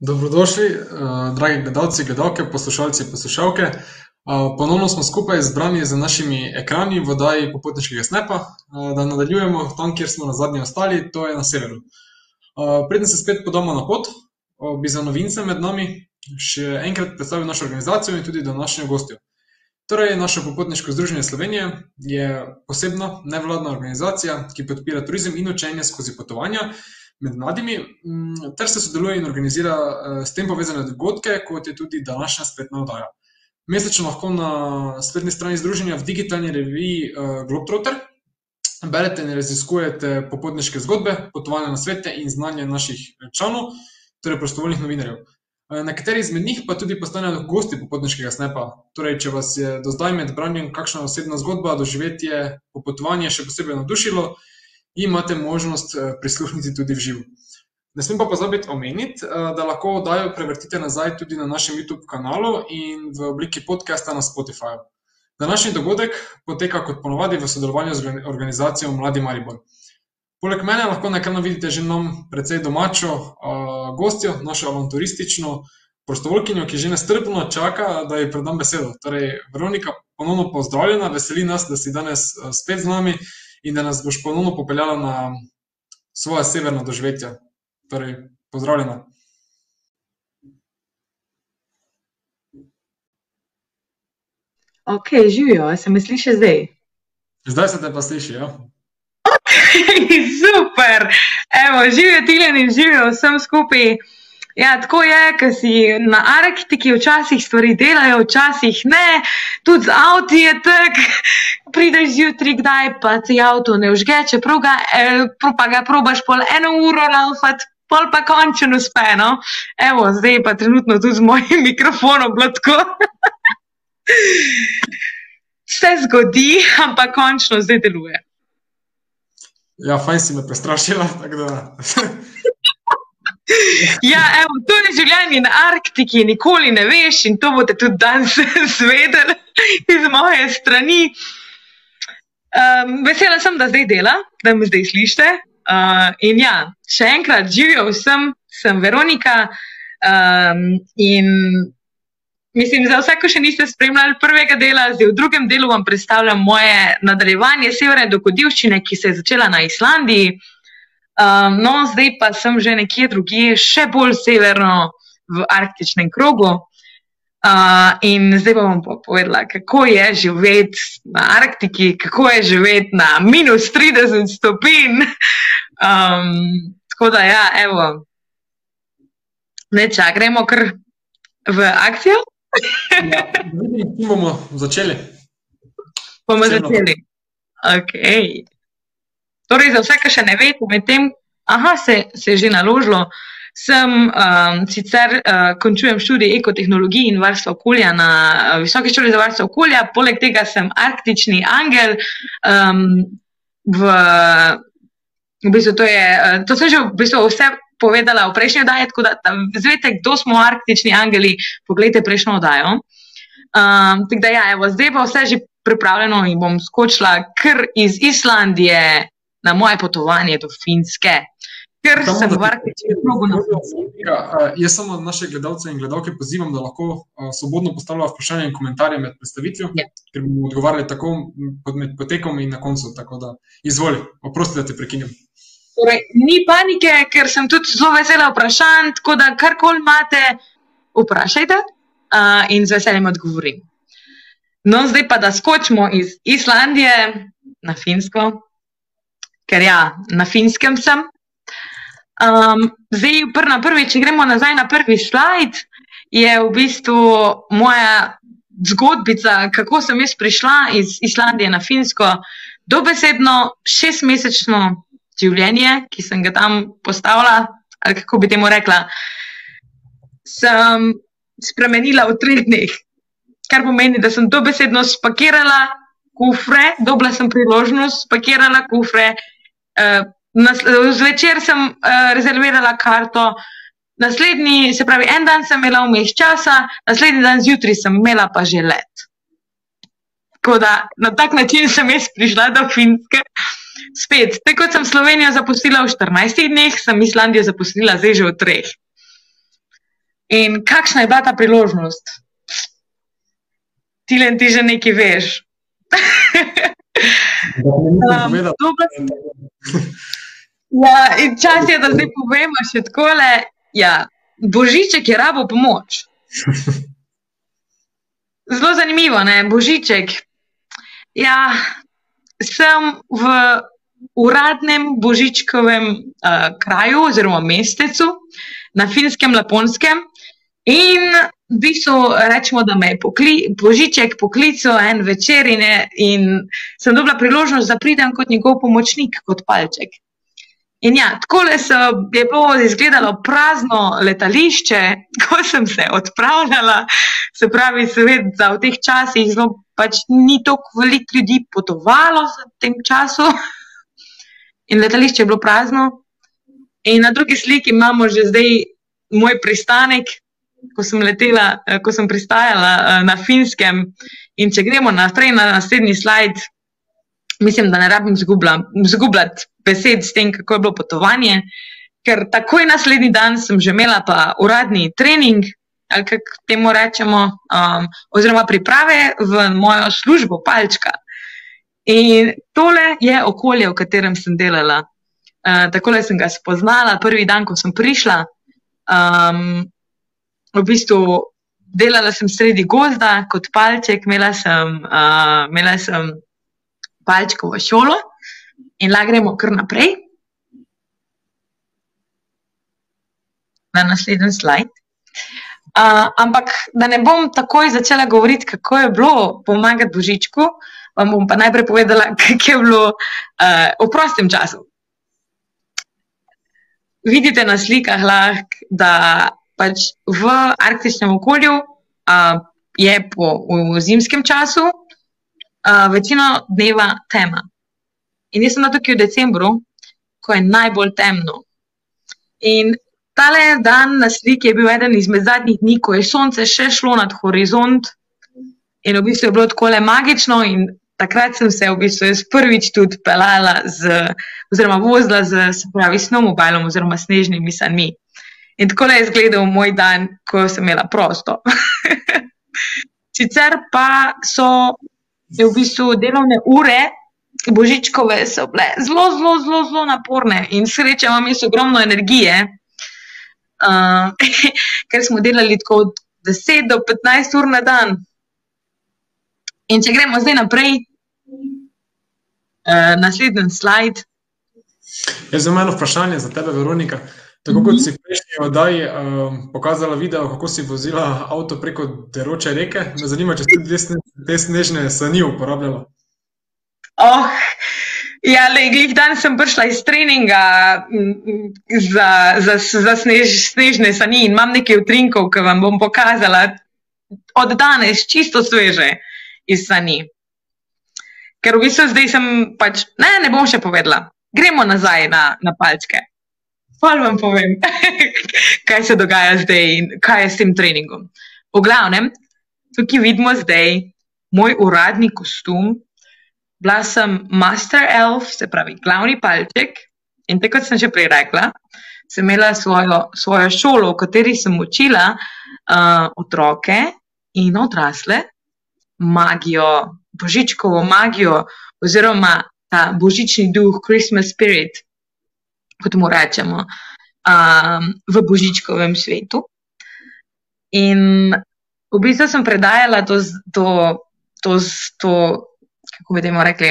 Dobrodošli, uh, dragi gledalci, gledalke, poslušalci, poslušalke. Uh, ponovno smo skupaj zbrani z našimi ekrani v oddaji Popotniškega snepa, uh, da nadaljujemo tam, kjer smo na zadnji ostali, to je na severu. Preden se spet podamo na pot, bi za novince med nami še enkrat predstavil našo organizacijo in tudi današnjo gostjo. Torej, naše Popotniško združenje Slovenije je posebna nevladna organizacija, ki podpira turizem in učenje skozi potovanja med mladimi, mm, ter se sodeluje in organizira eh, s tem povezane dogodke, kot je tudi današnja spletna oddaja. Mesečno lahko na spletni strani združenja v digitalni reviji eh, Globetrotter berete in raziskujete popotniške zgodbe, potovanja na svete in znanje naših članov, torej prostovoljnih novinarjev. Eh, nekateri izmed njih pa tudi postanejo gosti popotniškega snepa. Torej, če vas je do zdaj med branjem kakšna osebna zgodba, doživetje, popotovanje še posebej navdušilo, imate možnost eh, prisluhniti tudi v živo. Ne smem pa pozabiti omeniti, eh, da lahko oddajo prevrtite nazaj tudi na našem YouTube kanalu in v obliki podcasta na Spotify. Današnji dogodek poteka kot ponovadi v sodelovanju z organizacijo Mladi Maribor. Poleg mene lahko na ekranu vidite že nam precej domačo uh, gostjo, našo avanturistično prostovoljkinjo, ki že nestrpno čaka, da ji predam besedo. Torej, Veronika, ponovno pozdravljena, veseli nas, da si danes spet z nami in da nas boš ponovno popeljala na svoje severno doživetje. Torej, pozdravljena. Ok, živijo, se mi sliši zdaj. Zdaj se te pa sliši, ja. Okay, super, evo, živijo Tiljan in živijo vsem skupaj. Ja, tako je, ker si na Arktiki včasih stvari delajo, včasih ne, tudi z avtom je tako, prideš zjutraj, kdaj pa ti avto ne užge, čeprav ga, eh, pa ga probaš pol eno uro laufati. Pol pa končno uspe, no. Evo, zdaj pa trenutno tudi z mojim mikrofonom blatko. Se zgodi, ampak končno zdaj deluje. Ja, fajn si me prestrašila. Ja, evo, to je življenje na Arktiki, nikoli ne veš, in to boste tudi danes zvedeli iz moje strani. Um, vesela sem, da zdaj dela, da me zdaj slišite. Uh, in ja, še enkrat živijo vsem, sem Veronika. Um, in mislim, za vse, ki še niste spremljali prvega dela, zdaj v drugem delu vam predstavljam moje nadaljevanje severne dogodivščine, ki se je začela na Islandiji. Um, no, zdaj pa sem že nekje drugje, še bolj severno v arktičnem krogu. Uh, in zdaj bom pa povedala, kako je živeti na Arktiki, kako je živeti na minus 30 stopinj. Um, tako da, ja, evo, neče, gremo kar v akcijo. ja, bomo začeli. Bomo začeli. Okay. Torej, za vse, ki še ne veste, medtem, da se, se je že naložilo, sem um, sicer uh, končujem študij ekotehnologije in varstva okolja na uh, Visoki šoli za varstvo okolja, poleg tega sem arktični angel. Um, v, v bistvu to, je, uh, to sem že v bistvu vse povedala v prejšnji oddaji, tako da zvete, kdo smo arktični angeli, pogledajte prejšnjo oddajo. Um, tako da, ja, evo, zdaj pa vse že pripravljeno in bom skočila kar iz Islandije na moje potovanje do Finske. Ker samo sem v Arktičnem krogu na Finske. Jaz samo naše gledalce in gledalke pozivam, da lahko uh, svobodno postavljajo vprašanja in komentarje med predstavitvijo, ja. ker bomo odgovarjali tako med potekom in na koncu. Tako da izvoli, oprosti, da te prekinjam. Torej, ni panike, ker sem tudi zelo vesela vprašanj, tako da karkoli imate, vprašajte uh, in z veseljem odgovorim. No, zdaj pa da skočimo iz Islandije na Finsko, ker ja, na finskem sem. Um, zdaj, pr na prvi, če gremo nazaj na prvi slajd, je v bistvu moja zgodbica, kako sem jaz prišla iz Islandije na Finsko, dobesedno šestmesečno življenje, ki sem ga tam postavila, ali kako bi temu rekla, sem spremenila v treh dneh. Kar pomeni, da sem dobesedno spakirala kufre, dobila sem priložnost, spakirala kufre Eh, zvečer sem uh, rezervirala karto, naslednji, se pravi, en dan sem imela vmes časa, naslednji dan zjutraj sem imela pa že let. Tako da na tak način sem jaz prišla do Finske. Spet, tako kot sem Slovenijo zapustila v 14 dneh, sem Islandijo zapustila zdaj že v 3. In kakšna je bila ta priložnost? Tilen, ti že nekaj veš. um, ja, čas je, da zdaj povemo še takole. Ja, Božiček je rabo pomoč. Zelo zanimivo, ne? Božiček. Ja, sem v uradnem božičkovem uh, kraju oziroma mestecu na finskem, laponskem. In v bistvu rečemo, da me je pokli, božiček poklical en večer in, je, in sem dobila priložnost, da pridem kot njegov pomočnik, kot palček. In ja, tako je bilo izgledalo prazno letališče, ko sem se odpravljala, se pravi, seveda, v teh časih zelo pač ni tako veliko ljudi potovalo v tem času, in letališče je bilo prazno. In na drugi sliki imamo že zdaj moj pristanek, ko sem letela, eh, ko sem pristajala eh, na finskem. In če gremo naprej na naslednji slajd, mislim, da ne rabim zgubljati besed s tem, kako je bilo potovanje, ker takoj naslednji dan sem že imela pa uradni trening. Ali kako temu rečemo, um, oziroma priprave v mojo službo, palčka. In tole je okolje, v katerem sem delala. Uh, tako sem ga spoznala prvi dan, ko sem prišla. Um, v bistvu delala sem sredi gozda kot palček, imela sem, uh, sem palčkovo šolo in la gremo kar naprej. Na naslednji slajd. Uh, ampak da ne bom takoj začela govoriti, kako je bilo pomagati Božičku, vam bom pa najprej povedala, kako je bilo uh, v prostem času. Vidite na slikah lahko, da pač v arktičnem okolju uh, je po zimskem času uh, večino dneva tema. In jaz sem tukaj v decembru, ko je najbolj temno. In tale dan na sliki je bil eden izmed zadnjih dni, ko je sonce še šlo nad horizont in v bistvu je bilo tako le magično. In takrat sem se v bistvu prvič tudi pelala, z, oziroma vozila z, se pravi, snowmobilom oziroma snežnimi sanmi. In tako je izgledal moj dan, ko sem imela prosto. Sicer pa so v bistvu delovne ure, božičkove, so bile zelo, zelo, zelo, zelo naporne in sreče imam jaz ogromno energije, uh, ker smo delali tako od 10 do 15 ur na dan. In če gremo zdaj naprej, uh, naslednji slajd. Jaz imam eno vprašanje za tebe, Veronika. Tako kot mhm. si prejšnji oddaji um, pokazala video, kako si vozila avto preko deroče reke, me zanima, če si te snežne sani uporabljala. Oh, ja, le, glih dan sem prišla iz treninga za, za, za snež, snežne sani in imam nekaj utrinkov, ki vam bom pokazala od danes, čisto sveže iz sani. Ker v bistvu zdaj sem pač, ne, ne bom še povedala. Gremo nazaj na, na palčke. Hvala vam povem, kaj se dogaja zdaj in kaj je s tem treningom. V glavnem, tukaj vidimo zdaj moj uradni kostum. Bila sem master elf, se pravi glavni palček. In tako kot sem že prej rekla, sem imela svojo, svojo šolo, v kateri sem učila uh, otroke in odrasle magijo, božičkovo magijo, oziroma ta božični duh, Christmas spirit, kot mu rečemo, um, v božičkovem svetu. In v bistvu sem predajala to, to, to, to kako bi temu rekli,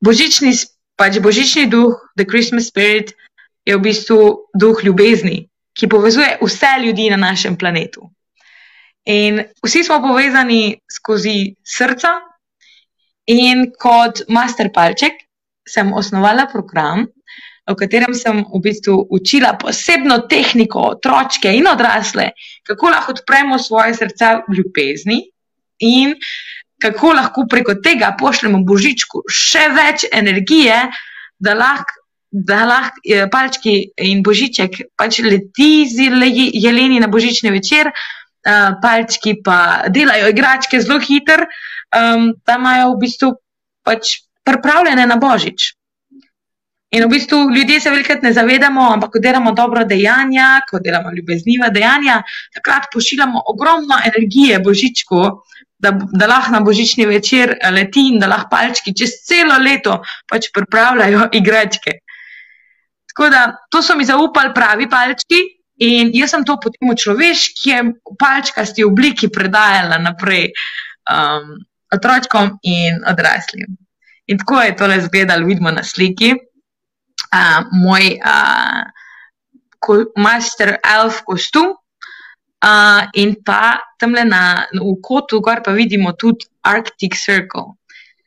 božični, pač božični duh, the Christmas spirit, je v bistvu duh ljubezni, ki povezuje vse ljudi na našem planetu. In vsi smo povezani skozi srca, in kot master palček sem osnovala program, v katerem sem v bistvu učila posebno tehniko otročke in odrasle, kako lahko odpremo svoje srca v ljubezni in kako lahko preko tega pošljemo božičku še več energije, da lahko. Da lahko eh, palčki in božiček pač leti z jeleni na božični večer, uh, palčki pa delajo igračke zelo hitro, um, da imajo v bistvu pač pripravljene na božič. In v bistvu ljudje se velikrat ne zavedamo, ampak ko delamo dobro dejanja, ko delamo ljubezniva dejanja, takrat pošiljamo ogromno energije božičku, da, da lahko na božični večer leti in da lahko palčki čez celo leto pač pripravljajo igračke. Tako da to so mi zaupali pravi palčki in jaz sem to potem v človeški palčkasti obliki predajala naprej um, otrokom in odraslim. In tako je tole izgledalo, vidimo na sliki. Uh, moj uh, master elf kostum. Uh, in pa tam le na v kotu, gor pa vidimo tudi Arctic Circle.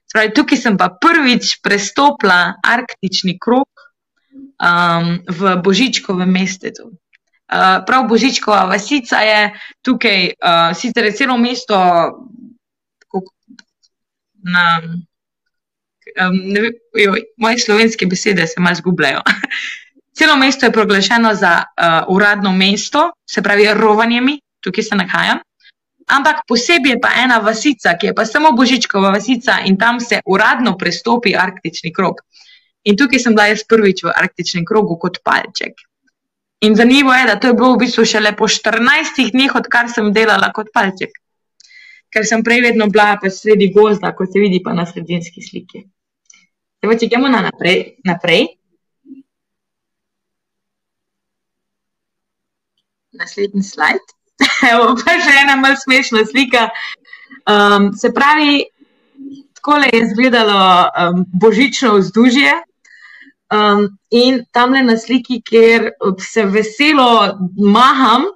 Spravi, tukaj sem pa prvič prestopila arktični krok um, v Božičkovem mestetu. Uh, prav Božičkova vasica je tukaj, uh, sicer je celo mesto na. Um, ve, joj, moje slovenske besede se malo zgubljajo. Celo mesto je proglašeno za uh, uradno mesto, se pravi, rovanjemi, tukaj se nahajam. Ampak posebej je pa ena vasica, ki je pa samo Božičkova vasica in tam se uradno prestopi arktični krok. In tukaj sem bila jaz prvič v arktičnem krogu kot palček. In zanimivo je, da to je bilo v bistvu šele po 14 dneh, odkar sem delala kot palček. Ker sem prej vedno bila pa sredi gozda, kot se vidi pa na sredinski sliki. Evo, če gremo na naprej, naprej. Naslednji slajd. Evo, pa še ena malce smešna slika. Um, se pravi, tako je izgledalo um, božično vzdušje. Um, in tam le na sliki, kjer se veselo maham,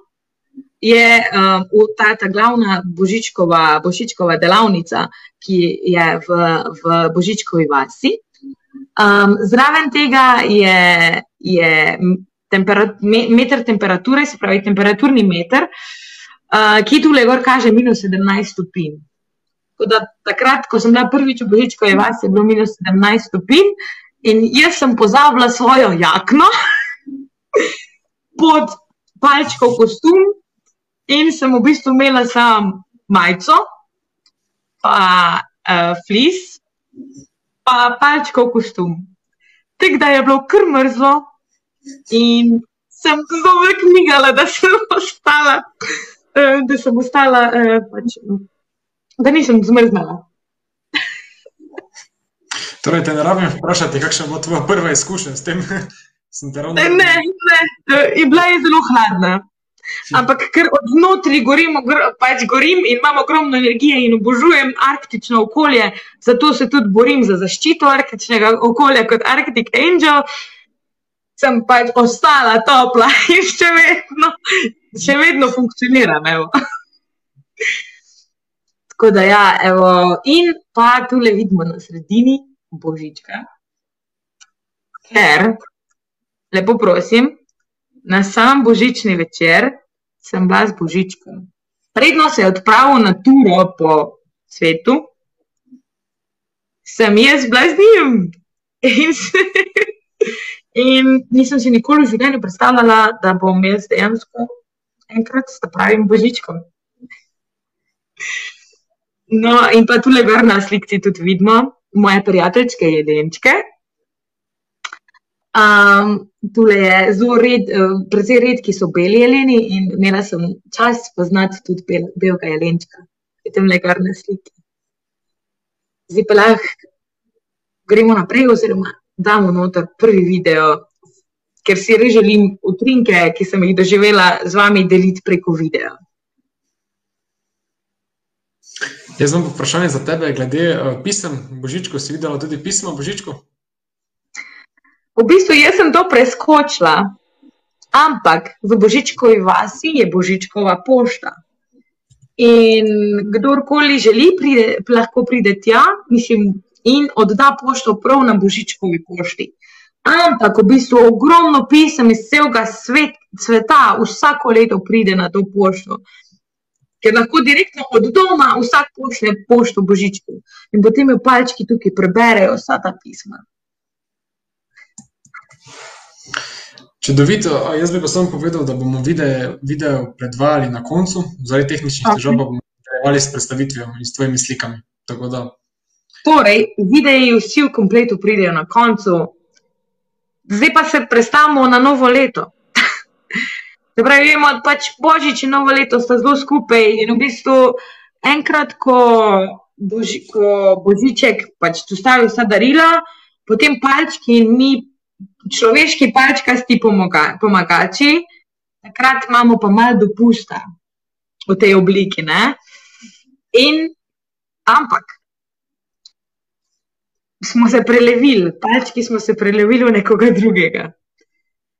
je um, ta, ta glavna božičkova, božičkova delavnica, ki je v, v Božičkovi vasi. Um, zraven tega je, je temperat, meter temperature, se pravi temperaturni meter, uh, ki tu le gor kaže minus 17 stopinj. Takrat, ko sem bila prvič v Božičkovi vasi, je bilo minus 17 stopinj. In jaz sem pozabila svojo jakno pod palčkov kostum, in sem v bistvu imela samo majico, pa uh, flis, pa palčkov kostum. Tako da je bilo kar mrzlo, in sem zelo knjigala, da sem ostala, uh, da sem ostala, uh, pač, da nisem zmrznala. Torej, te ne rabim vprašati, kakšna bo tvoja prva izkušnja s tem? Ravno... Ne, ne, ne, bila je zelo hladna. Ampak ker od znotraj gorim, pač gorim in imam ogromno energije in obožujem arktično okolje, zato se tudi borim za zaščito arktičnega okolja kot Arctic Angel, sem pač ostala topla in še vedno, še vedno funkcioniram. Tako da, ja, evo. in pa tukaj vidimo na sredini božička. Ker, lepo prosim, na sam božični večer sem bila z božičkom. Predno se je odpravil na turo po svetu, sem jaz bila z njim. In, se, in nisem si nikoli v življenju predstavljala, da bom jaz dejansko enkrat s pravim božičkom. No, in pa tu le gor na slikci tudi vidimo, moje prijateljčke jelenčke. Um, tule je zelo red, uh, precej redki so beli jeleni in imela sem čas spoznati tudi bel, belega jelenčka, ki je tam le kar na sliki. Zdaj pa lahko gremo naprej, oziroma damo noter prvi video, ker si res želim utrinke, ki sem jih doživela z vami, deliti preko videa. Jaz imam vprašanje za tebe, glede uh, pisem Božičko. Si videla tudi pismo Božičko? V bistvu jaz sem to preskočila, ampak v Božičkovi vasi je Božičkova pošta. In kdorkoli želi, pride, lahko pride tja mislim, in odda pošto prav na Božičkovi pošti. Ampak v bistvu ogromno pisem iz celega svet, sveta vsako leto pride na to pošto ker lahko direktno od doma vsak pošlje pošto božičku in potem jo palčki tukaj preberejo vsa ta pisma. Čudovito. Jaz bi pa samo povedal, da bomo video, video predvajali na koncu, zaradi tehničnih okay. težav pa bomo nadaljevali s predstavitvijo in s tvojimi slikami. Torej, videi vsi v kompletu pridejo na koncu. zdaj pa se predstavimo na novo leto. Se pravi, vemo, da pač božič in novo leto sta zelo skupaj in v bistvu enkrat, ko, boži, ko božiček pač dostavi vsa darila, potem palčki in mi, človeški palčkasti pomaga, pomagači, takrat imamo pa malo dopusta v tej obliki. In ampak. Smo se prelevili, palčki smo se prelevili v nekoga drugega.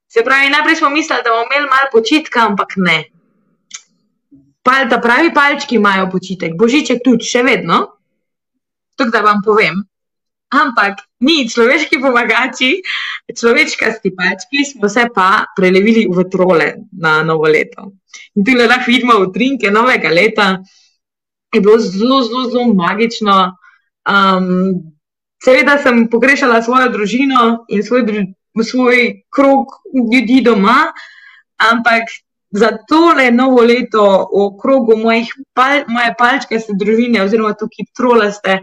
Se pravi, najprej smo mislili, da bomo imeli malo počitka, ampak ne. Pal, ta pravi palčki imajo počitek, božiček tudi, še vedno. To, da vam povem. Ampak mi, človeški pomagači, človeški palčki, smo se pa prelevili v trole na novo leto. In tu lahko vidimo utrinke novega leta. Je bilo zelo, zelo, zelo magično. Um, seveda sem pogrešala svojo družino in svoj svoj krog ljudi doma, ampak za tole novo leto v krogu mojih pal, moje palčke ste družine, oziroma tukaj trolaste,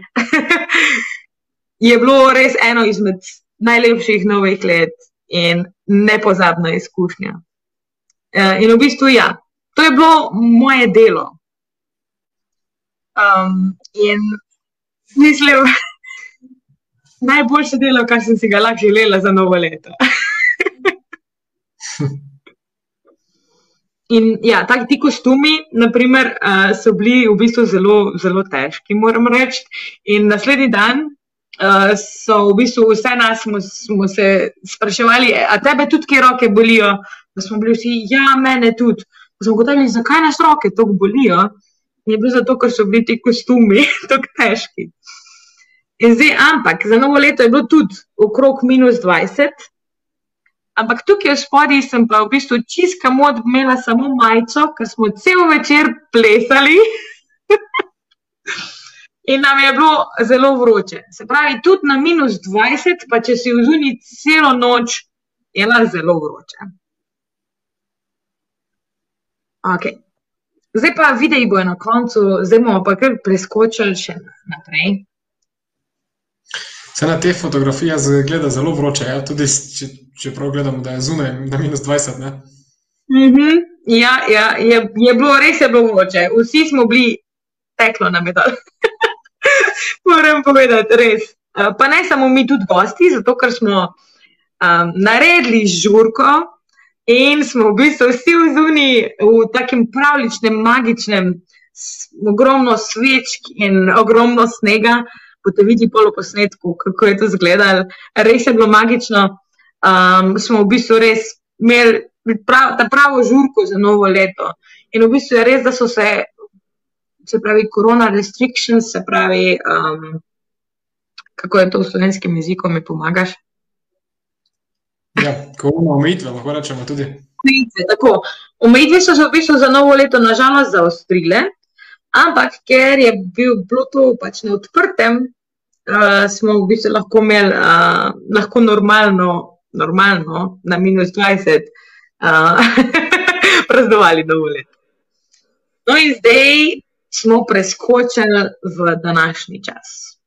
je bilo res eno izmed najlepših novih let in nepozabna izkušnja. Eh, in v bistvu, ja, to je bilo moje delo. Um, in mislim, najboljše delo, kar sem si ga lahko želela za novo leto. In ja, tako ti kostumi, naprimer, uh, so bili v bistvu zelo, zelo težki, moram reči. In naslednji dan uh, so v bistvu vse nas smo, smo se spraševali, a tebe tudi kje roke bolijo. Da smo bili vsi, ja, mene tudi. Smo gotovili, zakaj nas roke tako bolijo. In je bilo zato, ker so bili ti kostumi tako težki. In zdaj, ampak za novo leto je bilo tudi okrog minus 20, ampak tukaj v spodnji sem pa v bistvu čiska mod imela samo majico, ker smo cel večer plesali. In nam je bilo zelo vroče. Se pravi, tudi na minus 20, pa če si vzuni celo noč, je lahko zelo vroče. Okay. Zdaj pa videi bojo na koncu, zdaj bomo pa kar preskočili še naprej. Se na te fotografije zgleda zelo vroče, ja? tudi če, če prav gledamo, da je zunaj na minus 20. Mm -hmm. Ja, ja je, je bilo res je bilo vroče. Vsi smo bili teklo na medal. Moram povedati, res. Eh, pa ne samo mi, tudi gosti, zato ker smo um, naredili žurko in smo v bistvu vsi v zuni v takem pravličnem, magičnem, ogromno svečk in ogromno snega boste videli polo posnetku, kako je to izgledalo. Res je bilo magično. Um, smo v bistvu res imeli prav, ta pravo žurko za novo leto. In v bistvu je res, da so se, se pravi, korona restrictions, se pravi, um, kako je to v slovenskem jeziku, mi pomagaš. Ja, korona omejitve, lahko rečemo tudi. Omejitve so se v bistvu za novo leto nažalost zaostrile. Ampak, ker je bil bilo to pač na odprtem, uh, smo v bistvu lahko imeli uh, lahko normalno, normalno, na minus 20, uh, praznovali novo leto. No, in zdaj smo preskočili v današnji čas.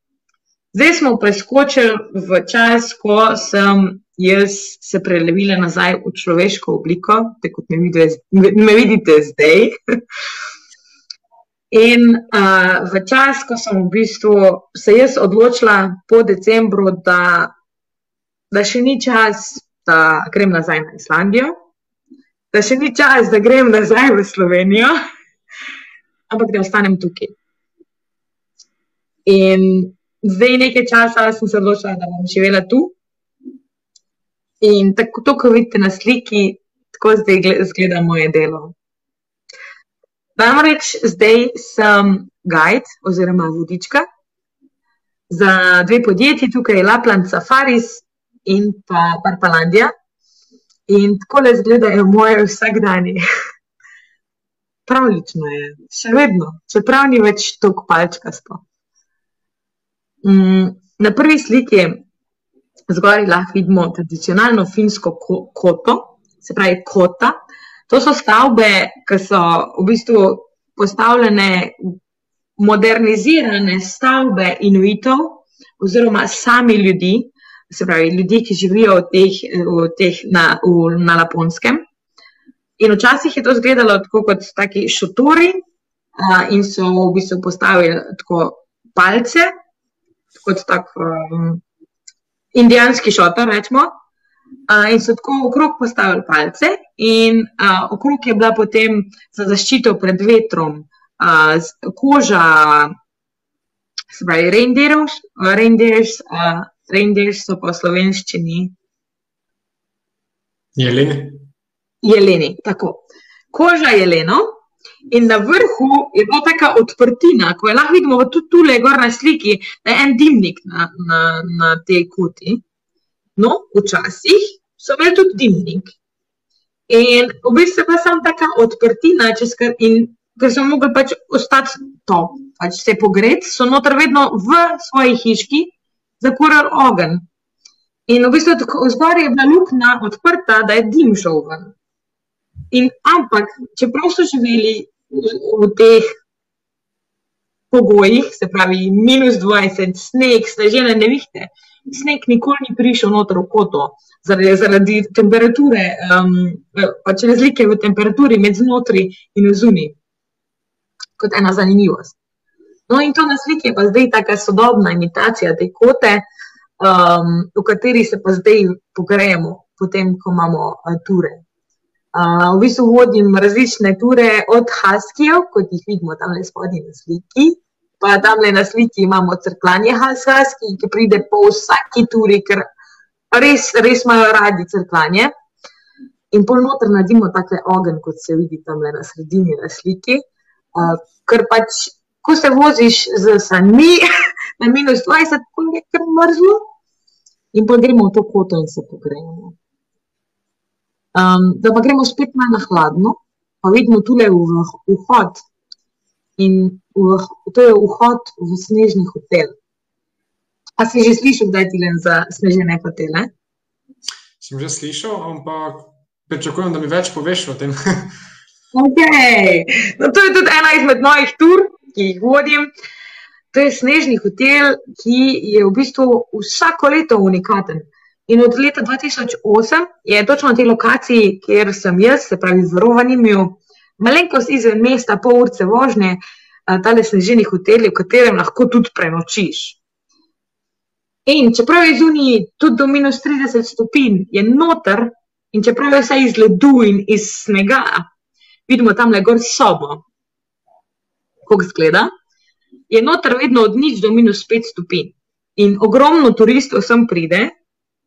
Zdaj smo preskočili v čas, ko sem jaz se prelevila nazaj v človeško obliko, tako kot me vidite, me vidite zdaj. In uh, v čas, ko sem v bistvu se jaz odločila po decembru, da, da še ni čas, da grem nazaj na Islandijo, da še ni čas, da grem nazaj v Slovenijo, ampak da ostanem tukaj. In zdaj nekaj časa sem se odločila, da bom živela tu. In tako, kot vidite na sliki, tako zdaj izgleda moje delo. Namreč zdaj sem guide oziroma vodička za dve podjetji, tukaj je Lapland Safaris in pa Parpalandija. In tako le izgledajo moje vsakdanje. Pravlično je, še vedno, čeprav ni več tako palčkasto. Mm, na prvi sliki zgoraj lahko vidimo tradicionalno finsko koto, se pravi kota, To so stavbe, ki so v bistvu postavljene, modernizirane stavbe inuitov oziroma sami ljudi, se pravi, ljudi, ki živijo v teh, v teh na, v, na Laponskem. In včasih je to izgledalo tako kot taki šotori, uh, in so v bistvu postavili tako palce, kot tak um, indijanski šotor, rečemo. Uh, in so tako okrog postavili palce, in uh, okrog je bila potem za zaščito pred vetrom uh, koža, se pravi, reindeers, reindeers, uh, reindeers so po slovenščini. Jeleni. Jeleni, tako. Koža jelenov. In na vrhu je bila taka odprtina, ko je lahko vidimo tudi tukaj, gor na sliki, da je en dimnik na, na, na tej koti. No, včasih so imeli tudi dimnik. In v bistvu je bila samo taka odprtina, kar, in ker so mogli pač ostati top, pač se pogreti, so noter vedno v svoji hiški zakurali ogenj. In v bistvu zgoraj je bila luknja odprta, da je dim šel ven. In, ampak, čeprav so živeli v teh pogojih, se pravi, minus 20, sneg, snežene nevihte. Sneg nikoli ni prišel noter v koto, zaradi, zaradi temperature, um, pač razlike v temperaturi med znotraj in zunaj, kot ena zanimivost. No, in to na sliki je pa zdaj ta sodobna imitacija te kote, um, v kateri se pa zdaj pogrejemo, potem, ko imamo uh, ture v bistvu vodim različne ture od Haskijev, kot jih vidimo tam le spodaj na sliki. Pa tam le na sliki imamo crklanje Haski, ki pride po vsaki turi, ker res, res imajo radi crklanje. In pol noter nadimo takle ogen, kot se vidi tam le na sredini na sliki. Uh, ker pač, ko se voziš z sanmi na minus 20, pol je kar mrzlo. In pol gremo v to koto in se pogrejemo. Um, da pa gremo spet na hladno, pa vidimo tukaj vhod. In v, to je vhod v snežni hotel. A si že slišal, da je ti len za snežene hotele? Sem že slišal, ampak pričakujem, da mi več poveš o tem. okay. no, to je tudi ena izmed mojih tur, ki jih vodim. To je snežni hotel, ki je v bistvu vsako leto unikaten. In od leta 2008 je točno na tej lokaciji, kjer sem jaz, se pravi v Rovanju, malenkost izven mesta, pol urce vožnje, ta le sneženi hotel, v katerem lahko tudi prenočiš. In čeprav je zunaj tudi do minus 30 stopinj, je noter, in čeprav je vse iz ledu in iz snega, vidimo tam le gor sobo, kako zgleda, je noter vedno od nič do minus 5 stopinj. In ogromno turistov sem pride,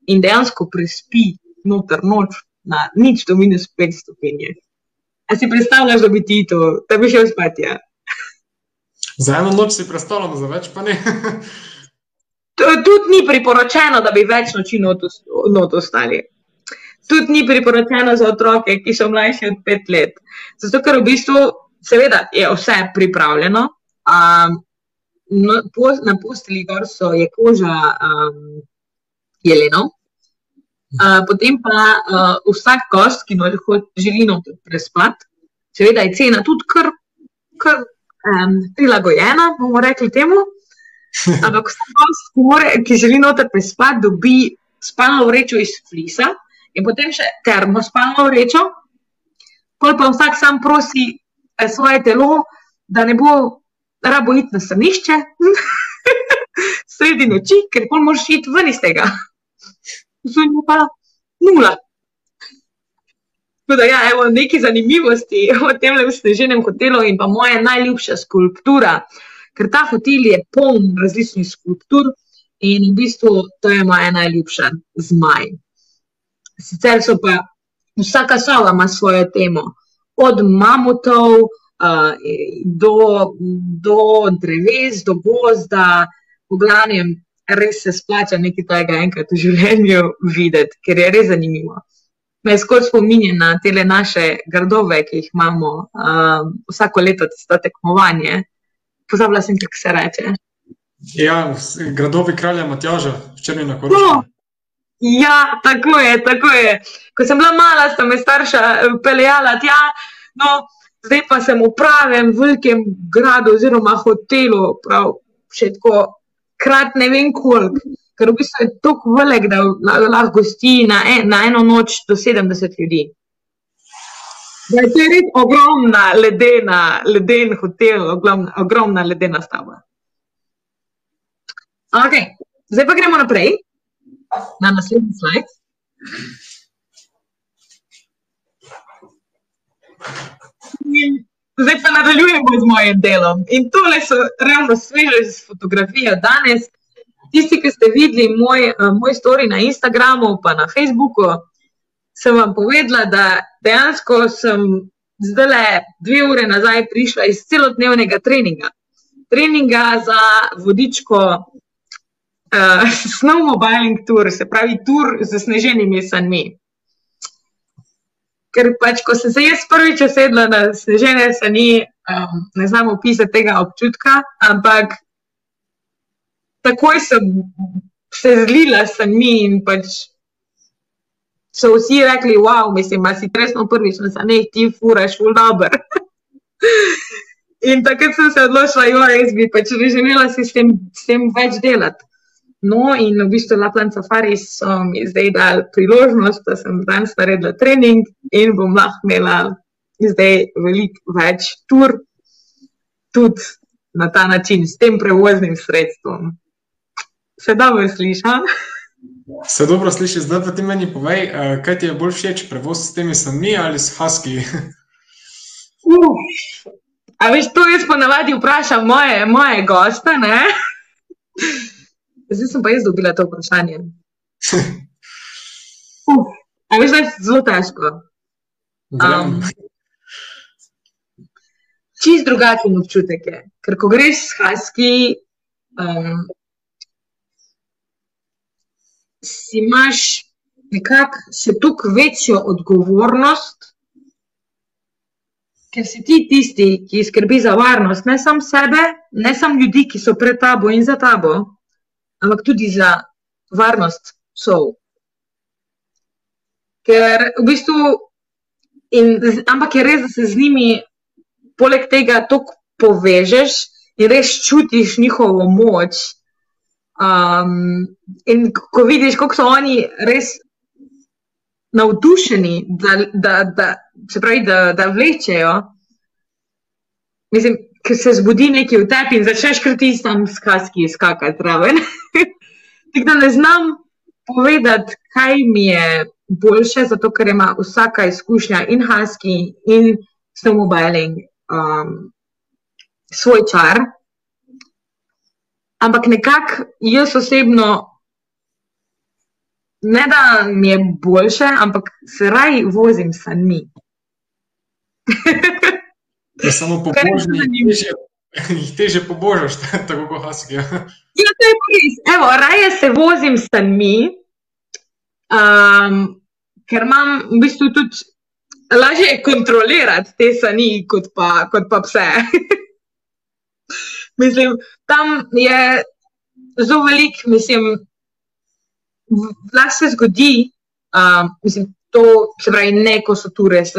in dejansko prespi noter noč na nič do minus 5 stopinj. A si predstavljaš, da bi ti to, da bi šel spat? Ja? Za eno noč si predstavljam, za več pa ne. Tudi ni priporočeno, da bi več noči not ostali. Tudi ni priporočeno za otroke, ki so mlajši od pet let. Zato, ker v bistvu, seveda, je vse pripravljeno. Um, no, po, na posteli gor so je koža um, jelenov, Uh, potem pa uh, vsak gost, ki lahko želi noter prespati, seveda je cena tudi kar, kar um, prilagojena, bomo rekli temu. Ampak vsak gost, ki, more, ki želi noter prespati, dobi spalno vrečo iz flisa in potem še termo spalno vrečo. Pol pa vsak sam prosi eh, svoje telo, da ne bo rabo iti na srnišče sredi noči, ker pol moraš iti ven iz tega zunaj pa nula. Da, ja, evo, nekaj zanimivosti o tem sneženem hotelu in pa moja najljubša skulptura, ker ta hotel je poln različnih skulptur in v bistvu to je moja najljubša zmaj. Sicer so pa vsaka soba ima svojo temo, od mamutov uh, do, do dreves, do gozda, v glavnem res se splača nekaj tega enkrat v življenju videti, ker je res zanimivo. Me skoro spominja na te naše gradove, ki jih imamo um, vsako leto, to tekmovanje. Pozabila sem, kako se reče. Ja, gradovi kralja Matjaža, črni na koru. No, ja, tako je, tako je. Ko sem bila mala, sta me starša eh, peljala tja, no, zdaj pa sem v pravem velikem gradu oziroma hotelu, prav še tako krat ne vem koliko, ker v bistvu je tako velik, da la- lahko gosti na, en, na eno noč do 70 ljudi. Da je to res ogromna ledena, leden hotel, ogromna, ogromna ledena stavba. Ok, zdaj pa gremo naprej na naslednji slajd. In Zdaj pa nadaljujemo z mojim delom. In tole so ravno sveže fotografije danes. Tisti, ki ste videli moj, eh, moj story na Instagramu, pa na Facebooku, sem vam povedala, da dejansko sem zdaj le dve ure nazaj prišla iz celodnevnega treninga. Treninga za vodičko uh, snowmobiling tour, se pravi tur z sneženimi sanmi. Ker pač, ko sem se jaz prvič usedla na snežene sani, um, ne znam opisati tega občutka, ampak takoj sem se zlila s sanmi in pač so vsi rekli, wow, mislim, da si resno prvič na saneh, ti furaš v dober. in takrat sem se odločila, jo, jaz bi pač želela si s tem, s tem več delati. No, in v bistvu Lapland Safari so mi zdaj dali priložnost, da sem danes naredila trening in bom lahko imela zdaj veliko več tur, tudi na ta način, s tem prevoznim sredstvom. Se dobro sliša? Se dobro sliši, zdaj pa ti meni povej, eh, kaj ti je bolj všeč, prevoz s temi sanmi ali s husky? Uf. A veš, to jaz ponavadi vprašam moje, moje goste, ne? Zdaj sem pa jaz dobila to vprašanje. Uf. A veš, da je zelo težko. Verjamem. čist drugačen občutek je. Ker ko greš s husky, um, imaš nekako še toliko večjo odgovornost, ker si ti tisti, ki skrbi za varnost, ne samo sebe, ne samo ljudi, ki so pred tabo in za tabo, ampak tudi za varnost psov. Ker v bistvu, in, ampak je res, da se z njimi poleg tega tako povežeš in res čutiš njihovo moč. Um, in ko vidiš, kako so oni res navdušeni, da, da, da, se pravi, da, da vlečejo, mislim, ker se zbudi nekaj v tebi in začneš kar ti tam skaski skakati raven. Tako da ne znam povedati, kaj mi je boljše, zato ker ima vsaka izkušnja in husky in snowmobiling um, svoj čar. Ampak nekako jaz osebno, ne da mi je boljše, ampak se raj vozim sami. Da samo Kar je pobožni, zanimivo. težje, jih teže pobožaš, tako kot husky. Ja, to je res. Evo, raje se vozim s sanmi, um, ker imam v bistvu tudi lažje je kontrolirati te sani, kot pa, kot pa pse. mislim, tam je zelo velik, mislim, lahko se zgodi, um, mislim, to se pravi, ne ko so ture s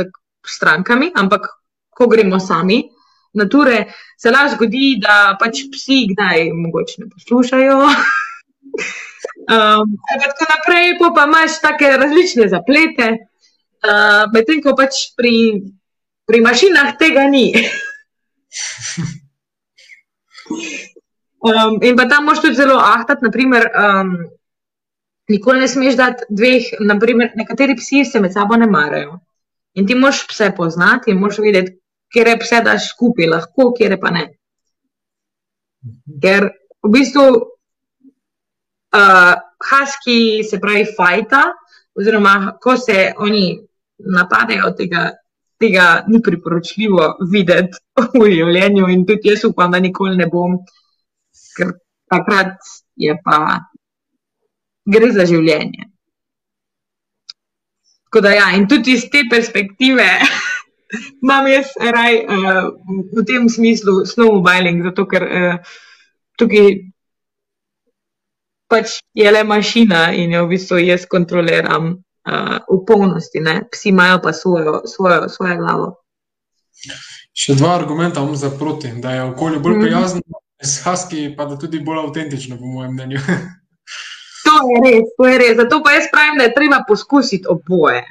strankami, ampak ko gremo sami na ture, se lahko zgodi, da pač psi kdaj mogoče ne poslušajo. Um, pa tako naprej, pol pa imaš take različne zaplete, uh, medtem ko pač pri, pri mašinah tega ni. Um, in pa tam moš tudi zelo ahtati, naprimer, um, nikoli ne smeš dati dveh, naprimer, nekateri psi se med sabo ne marajo. In ti moš pse poznati in moš vedeti, kje pse daš skupaj, lahko, kje pa ne. Ker v bistvu uh, husky se pravi fajta, oziroma ko se oni napadejo, tega, tega ni priporočljivo videti v življenju in tudi jaz upam, da nikoli ne bom, ker takrat je pa gre za življenje. Tako da ja, in tudi iz te perspektive imam jaz raj uh, v tem smislu snowmobiling, zato ker uh, tukaj pač je le mašina in jo v bistvu jaz kontroliram uh, v polnosti, ne? psi imajo pa svojo, svojo, svojo glavo. Še dva argumenta imam za proti, da je okolju bolj Mhm. prijazno, S Husky pa da tudi bolj avtentično, po mojem mnenju. To je res, to je res. Zato pa jaz pravim, da je treba poskusiti oboje.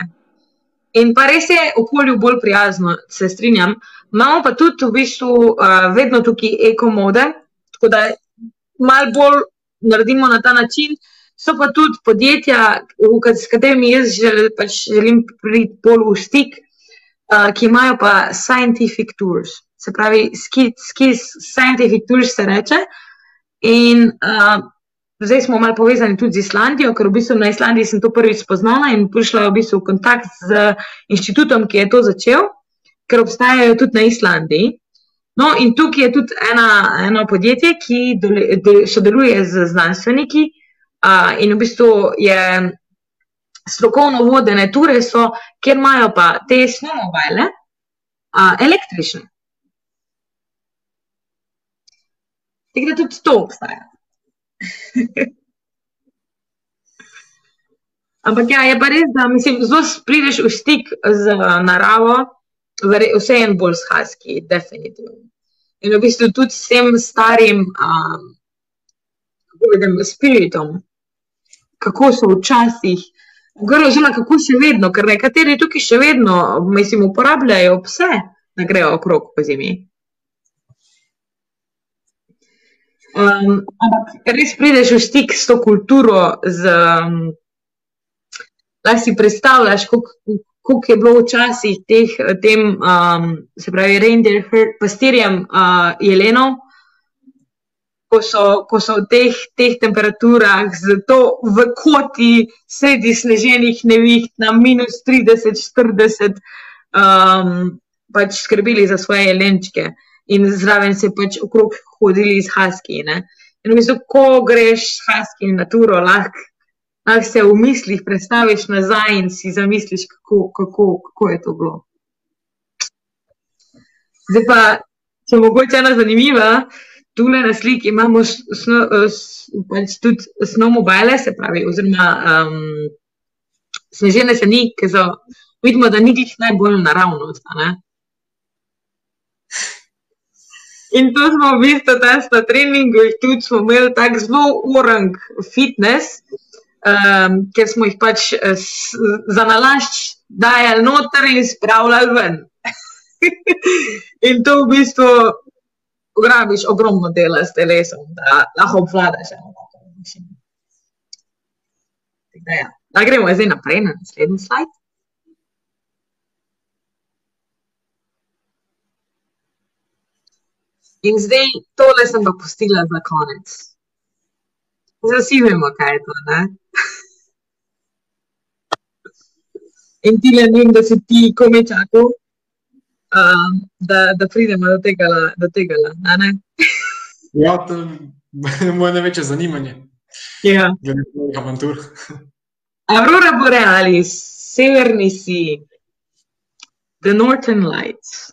In pa res je okolju bolj prijazno, se strinjam. Imamo pa tudi v bistvu uh, vedno tukaj ekomode, tako da malo bolj naredimo na ta način. So pa tudi podjetja, s katerimi jaz žel, pač želim priti bolj v stik, uh, ki imajo pa scientific tours, se pravi, ski, ski scientific tours se reče. In uh, zdaj smo malo povezani tudi z Islandijo, ker v bistvu na Islandiji sem to prvič spoznala in prišla v bistvu v kontakt z inštitutom, ki je to začel, ker obstajajo tudi na Islandiji. No, in tukaj je tudi ena, eno podjetje, ki dole, de, sodeluje z znanstveniki uh, in v bistvu je strokovno vodene ture, so, kjer imajo pa te snowmobile uh, električne. Tako da tudi to obstaja. Ampak ja, je pa res, da mislim, zelo prideš v stik z naravo, vse en bolj shaski, definitivno. In v bistvu tudi s tem starim, um, kako vidim, spiritom, kako so včasih, oziroma kako še vedno, ker nekateri tukaj še vedno, mislim, uporabljajo pse, da grejo okrog po zimi. Um, ampak res prideš v stik s to kulturo, z, um, da si predstavljaš, kako je bilo včasih teh, tem, um, se pravi, reindeer pastirjem uh, jelenov, ko so, ko so v teh, teh temperaturah, zato v koti, sredi sneženih neviht na minus 30, 40, um, pač skrbeli za svoje jelenčke in zraven se pač okrog hodili z Husky. Ne? In v bistvu, ko greš s Husky na turo, lahko lah se v mislih predstaviš nazaj in si zamisliš, kako, kako, kako je to bilo. Zdaj pa, če mogoče ena zanimiva, tukaj na sliki imamo sno, pač tudi snowmobile, se pravi, oziroma um, snežene se ni, ker so, vidimo, da ni njih najbolj naravno. In to smo v bistvu danes na treningu, tudi smo imeli tako zelo urang fitness, um, ker smo jih pač za nalašč dajali noter in spravljali ven. in to v bistvu ugrabiš ogromno dela s telesom, da lahko obvladaš eno tako mašino. Ja. Da gremo zdaj naprej na naslednji slajd. In zdaj tole sem pa pustila za konec. Zdaj vsi vemo, kaj je to. Ne? In ti le vem, da si ti komi čakal, uh, da, da pridemo do tega. Do tega ja, to je moje največje zanimanje. Ja. Glede na to, avantur. Aurora Borealis, severni si, The Northern Lights.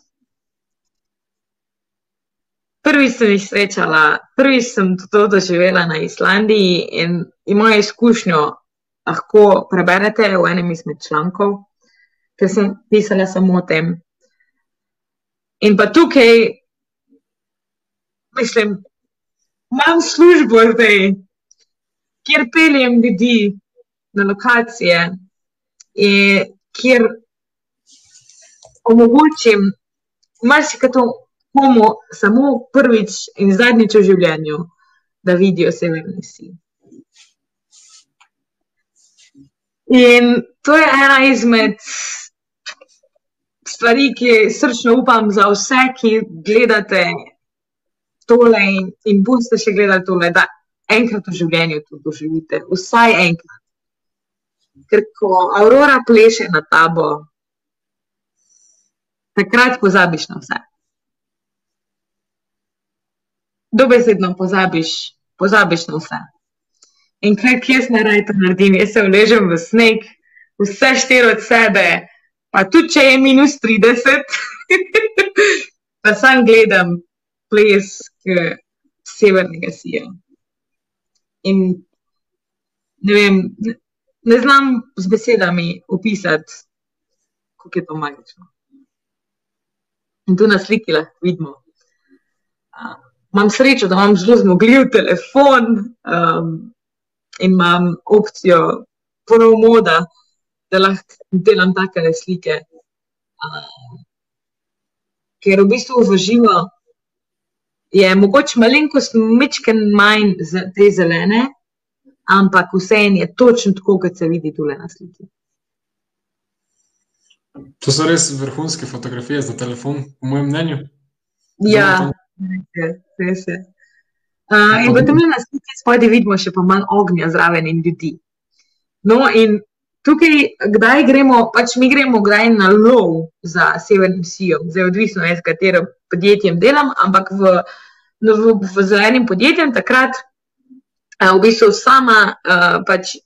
Prvič sem jih srečala, prvič sem to doživela na Islandiji in mojo izkušnjo lahko preberete v enem izmed člankov, ker sem pisala samo o tem. In pa tukaj, mislim, imam službo zdaj, kjer peljem ljudi na lokacije kjer omogočim marsikaj komu samo prvič in zadnjič v življenju, da vidijo severni si. In to je ena izmed stvari, ki srčno upam za vse, ki gledate tole in, in boste še gledali tole, da enkrat v življenju to doživite, vsaj enkrat. Ker ko Aurora pleše na tabo, takrat pozabiš na vse. dobesedno pozabiš, pozabiš na vse. In kaj jaz ne raj to naredim, jaz se vležem v sneg, vse štiri od sebe, pa tudi če je minus 30, pa sam gledam ples severnega sija. In ne vem, ne znam z besedami opisati, kako je to magično. In tu na sliki lahko vidimo imam srečo, da imam zelo zmogljiv telefon um, in imam opcijo ponovno moda, da lahko delam take slike. Um, ker v bistvu v živo je mogoče malenkost mečken manj za te zelene, ampak vseeno je točno tako, kot se vidi tukaj na sliki. To so res vrhunske fotografije za telefon, po mojem mnenju. Ja, res je. Uh, in potem na sliki spodaj vidimo še pa manj ognja zraven in ljudi. No, in tukaj, kdaj gremo, pač mi gremo kdaj na lov za severnim sijom, zdaj odvisno je, s katerim podjetjem delam, ampak v, no, v, v zelenim podjetjem takrat uh, v bistvu sama, uh, pač,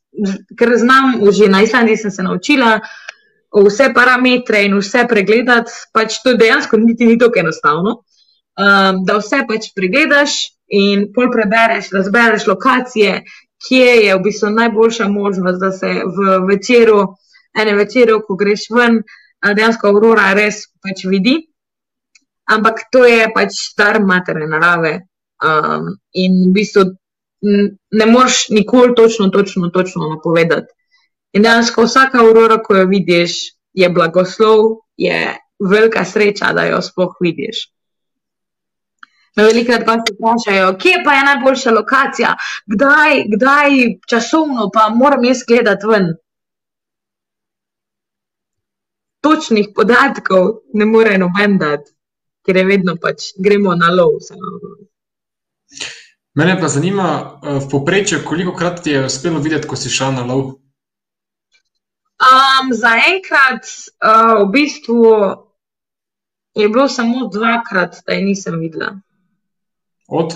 ker znam, že na Islandiji sem se naučila, vse parametre in vse pregledati, pač to dejansko niti ni tako enostavno. Um, da vse pač pregledaš in pol prebereš, razbereš lokacije, kje je v bistvu najboljša možnost, da se v večeru, ene večeru, ko greš ven, dejansko aurora res pač vidi. Ampak to je pač star matere narave um, in v bistvu ne moreš nikoli točno, točno, točno napovedati. In dejansko vsaka aurora, ko jo vidiš, je blagoslov, je velika sreča, da jo sploh vidiš. Me velikrat pa se vprašajo, kje pa je najboljša lokacija, kdaj, kdaj časovno pa moram jaz gledati ven. Točnih podatkov ne more noben dati, ker je vedno pač gremo na lov. Mene pa zanima, v poprečju, koliko krat ti je uspelo videti, ko si šel na lov? Um, Zaenkrat, uh, v bistvu, je bilo samo dvakrat, da je nisem videla. Od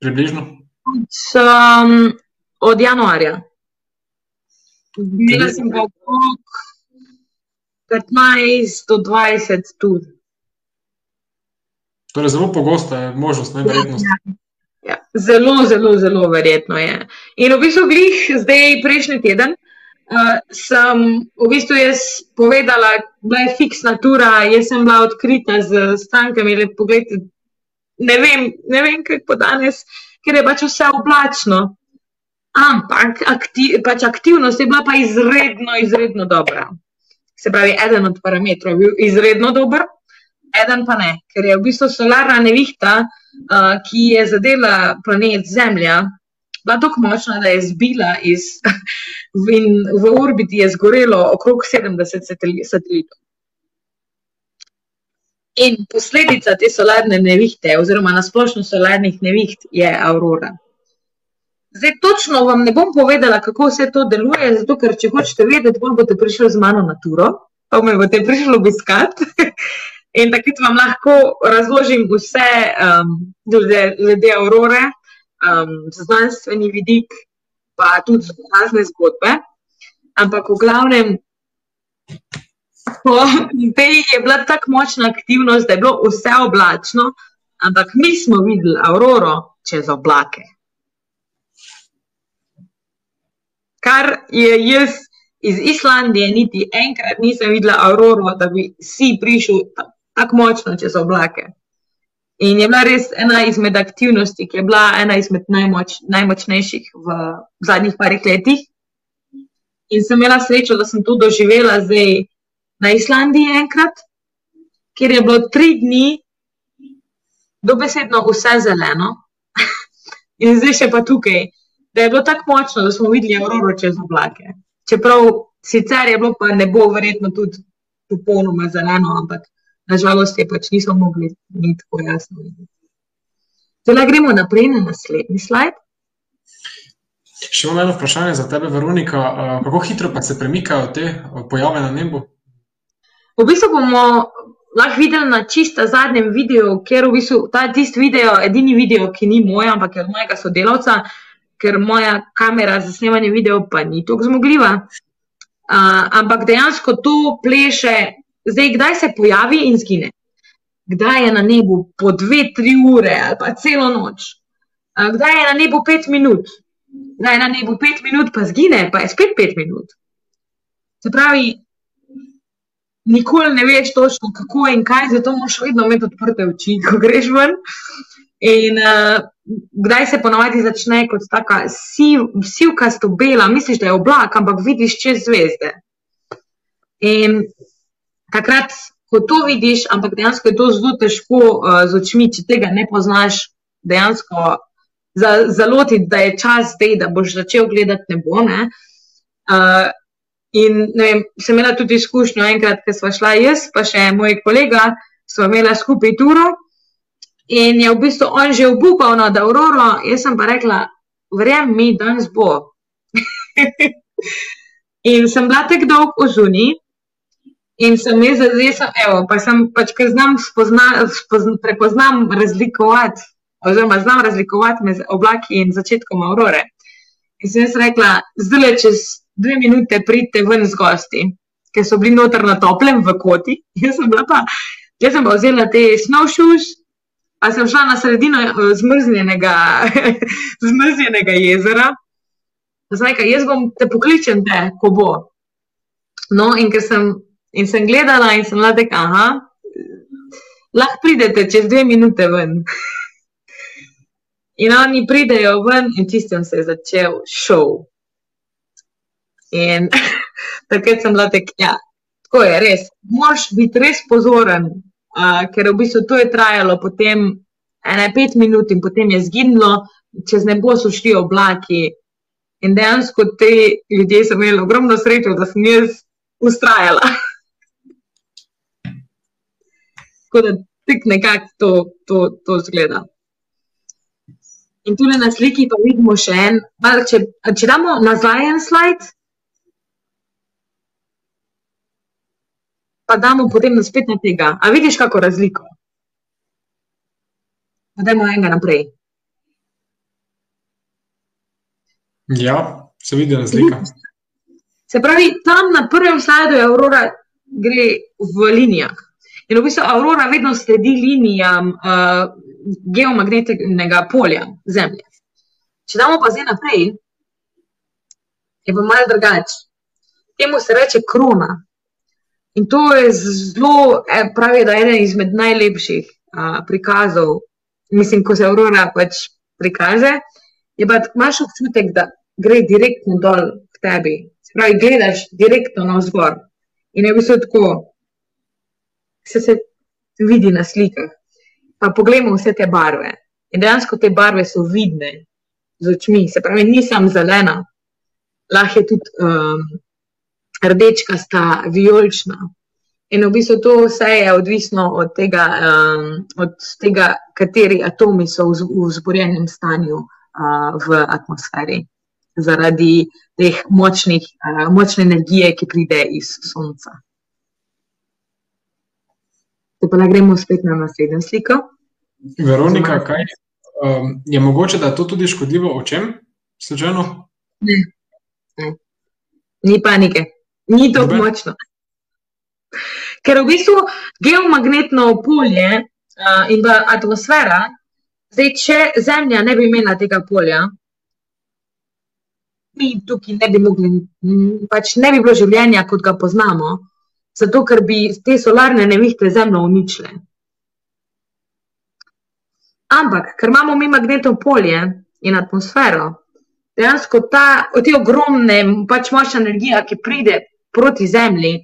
približno? Od, um, od januarja. Videla sem ga okrog 15 do 20 tudi. Torej, zelo pogosta je možnost, najverjetnost. Ja, ja. Zelo, zelo, zelo verjetno je. In v bistvu, glih zdaj, prejšnji teden, uh, sem v bistvu jaz povedala, da je fiksna tura, jaz sem bila odkrita z strankami. Pogled, ne vem, ne vem kako danes, ker je pač vse oblačno. Ampak akti, pač aktivnost je bila pa izredno, izredno dobra. Se pravi, eden od parametrov je bil izredno dober, eden pa ne, ker je v bistvu solarna nevihta, uh, ki je zadela planet Zemlja, bila tako močna, da je zbila iz, in v orbiti je zgorelo okrog 70 satelitov. In posledica te solarne nevihte, oziroma nasplošno solarnih neviht, je aurora. Zdaj, točno vam ne bom povedala, kako vse to deluje, zato ker če hočete vedeti, bolj boste prišli z mano na turo, pa me boste prišli obiskati. In takrat vam lahko razložim vse um, glede aurore, um, znanstveni vidik, pa tudi razne zgodbe. Ampak v glavnem, po tej je bila tako močna aktivnost, da je bilo vse oblačno, ampak mi smo videli auroro čez oblake. Kar je jaz iz Islandije, niti enkrat nisem videla auroro, da bi si prišel tako močno čez oblake. In je bila res ena izmed aktivnosti, ki je bila ena izmed najmoč, najmočnejših v zadnjih parih letih. In sem imela srečo, da sem to doživela zdaj na Islandiji enkrat, kjer je bilo tri dni dobesedno vse zeleno. In zdaj še pa tukaj, da je bilo tako močno, da smo videli auroro čez oblake. Čeprav sicer je bilo pa nebo verjetno tudi popolnoma zeleno, ampak nažalost je pač nismo mogli biti tako jasno. Zdaj gremo naprej na naslednji slajd. Še imam eno vprašanje za tebe, Veronika. Kako hitro pa se premikajo te pojave na nebu? V bistvu bomo lahko videli na čista zadnjem videu, ker v bistvu ta tisti video, edini video, ki ni moj, ampak je od mojega sodelavca, ker moja kamera za snemanje video pa ni tako zmogljiva. Uh, ampak dejansko to pleše Zdaj, kdaj se pojavi in zgine? Kdaj je na nebu po dve, tri ure ali pa celo noč? Kdaj je na nebu pet minut? Kdaj je na nebu pet minut, pa zgine, pa je spet pet minut? Se pravi, nikoli ne veš točno, kako in kaj, zato moraš vedno imeti odprte oči, ko greš ven. In uh, kdaj se ponovadi začne kot taka siv, sivkasto bela, misliš, da je oblak, ampak vidiš čez zvezde. In takrat, ko to vidiš, ampak dejansko je to zelo težko uh, z očmi, če tega ne poznaš, dejansko zalotiti, da je čas zdaj, da boš začel gledati nebo. Ne? Uh, in vem, sem imela tudi izkušnjo, enkrat, ko smo šla jaz, pa še moj kolega, smo imeli skupaj turo. In je v bistvu on že obupal nad Auroro, jaz sem pa rekla, verjamem mi, danes bo. in sem bila tako dolgo v zuni. In sem jaz, zdaj sem, evo, pa sem pač, ker znam spozna, spozna, prepoznam razlikovati, oziroma znam razlikovati med oblaki in začetkom aurore. In sem jaz rekla, zdaj le čez dve minute pridite ven z gosti, ker so bili noter na toplem v koti. Jaz sem bila pa, jaz sem pa vzela te snowshoes, pa sem šla na sredino eh, zmrznjenega, zmrznjenega jezera. Zdaj, jaz bom te pokličen, te, ko bo. No, in ker sem, in sem gledala, in sem rekla, aha, lahko pridete čez dve minute ven. In oni pridejo ven, in tistem se je začel šov. In takrat sem bila tako, ja, tako je res. Moš biti res pozoren, ker v bistvu to je trajalo potem ene pet minut in potem je zginilo, čez nebo so šli oblaki. In dejansko te ljudje so imeli ogromno srečo, da sem jaz ustrajala. Tako da tik nekako to, to, to zgleda. In tudi na sliki pa vidimo še en, če, če damo nazaj en slajd, pa damo potem spet na tega. A vidiš kako razliko? Dajmo enega naprej. Ja, se vidi razlika. Se pravi, tam na prvem slajdu je Aurora gre v linijah. In v bistvu Aurora vedno sledi linijam uh, geomagnetnega polja Zemlje. Če damo pa zdaj naprej, je pa malo drugače. Temu se reče krona. In to je zelo, eh, pravi, da je eden izmed najlepših a, prikazov, mislim, ko se Aurora pač prikaže, je pa imaš občutek, da gre direktno dol k tebi. Se pravi, gledaš direktno na vzgor. In je v bistvu tako, se, se vidi na slikah. Pa poglejmo vse te barve. In dejansko te barve so vidne z očmi. Se pravi, nisem zelena, lahko je tudi. Um, rdečka, sta vijolična. In v bistvu to vse je odvisno od tega, um, od tega kateri atomi so v, v zborjenem stanju uh, v atmosferi, zaradi teh močnih, uh, močne energije, ki pride iz Sonca. Zdaj pa gremo spet na naslednjo sliko. Veronika, kaj um, je mogoče, da je to tudi škodljivo očem? Slučajno? Ne. ne. Ni panike ni tako močno. Ker v bistvu geomagnetno polje uh, in pa atmosfera, zdaj, če Zemlja ne bi imela tega polja, mi tukaj ne bi mogli, pač ne bi bilo življenja, kot ga poznamo, zato ker bi te solarne nevihte Zemljo uničile. Ampak, ker imamo mi magnetno polje in atmosfero, dejansko ta, te ogromne, pač močna energija, ki pride proti Zemlji,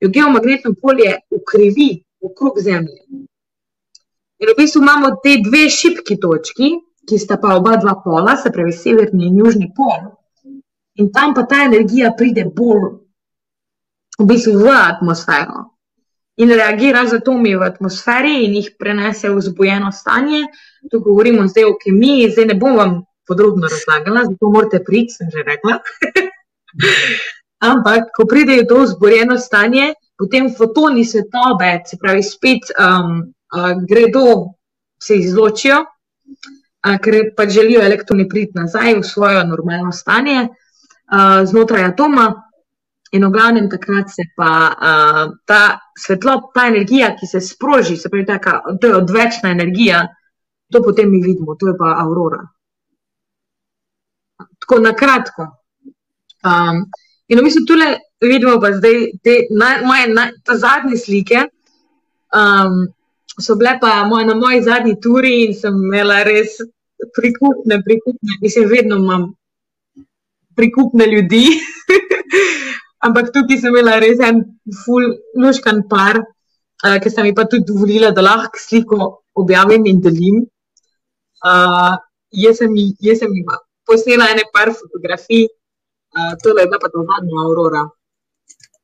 jo geomagnetno polje ukrivi okrog Zemlje. In v bistvu imamo te dve šipki točki, ki sta pa oba dva pola, se pravi severni in južni pol. In tam pa ta energija pride bolj v bistvu v atmosfero. In reagira z atomi v atmosferi in jih prenese v zbojeno stanje. Tu govorimo zdaj o kemiji, zdaj ne bom vam podrobno razlagala, zato morate priti, sem že rekla. Ampak, ko pridejo to zborjeno stanje, potem fotoni svetlobe, se pravi, spet um, uh, gredo, se izločijo, uh, ker pač želijo elektroni priti nazaj v svoje normalno stanje uh, znotraj atoma. In v glavnem takrat se pa uh, ta svetloba, ta energija, ki se sproži, se pravi, taka, to je odvečna energija, to potem mi vidimo, to je pa aurora. Tako na kratko. Um, In v bistvu tukaj vidimo, da zdaj te naj, moje naj, zadnje slike. Um, so bile pa moj, na moji zadnji turi in sem imela res prikupne, prikupne, mislim, vedno imam prikupne ljudi. Ampak tukaj sem imela res en ful, luškan par, uh, ki sem mi pa tudi dovolila, da lahko sliko objavim in delim. Uh, jaz sem jim posnela ene par fotografij, uh, tole je bila pa ta zadnja aurora,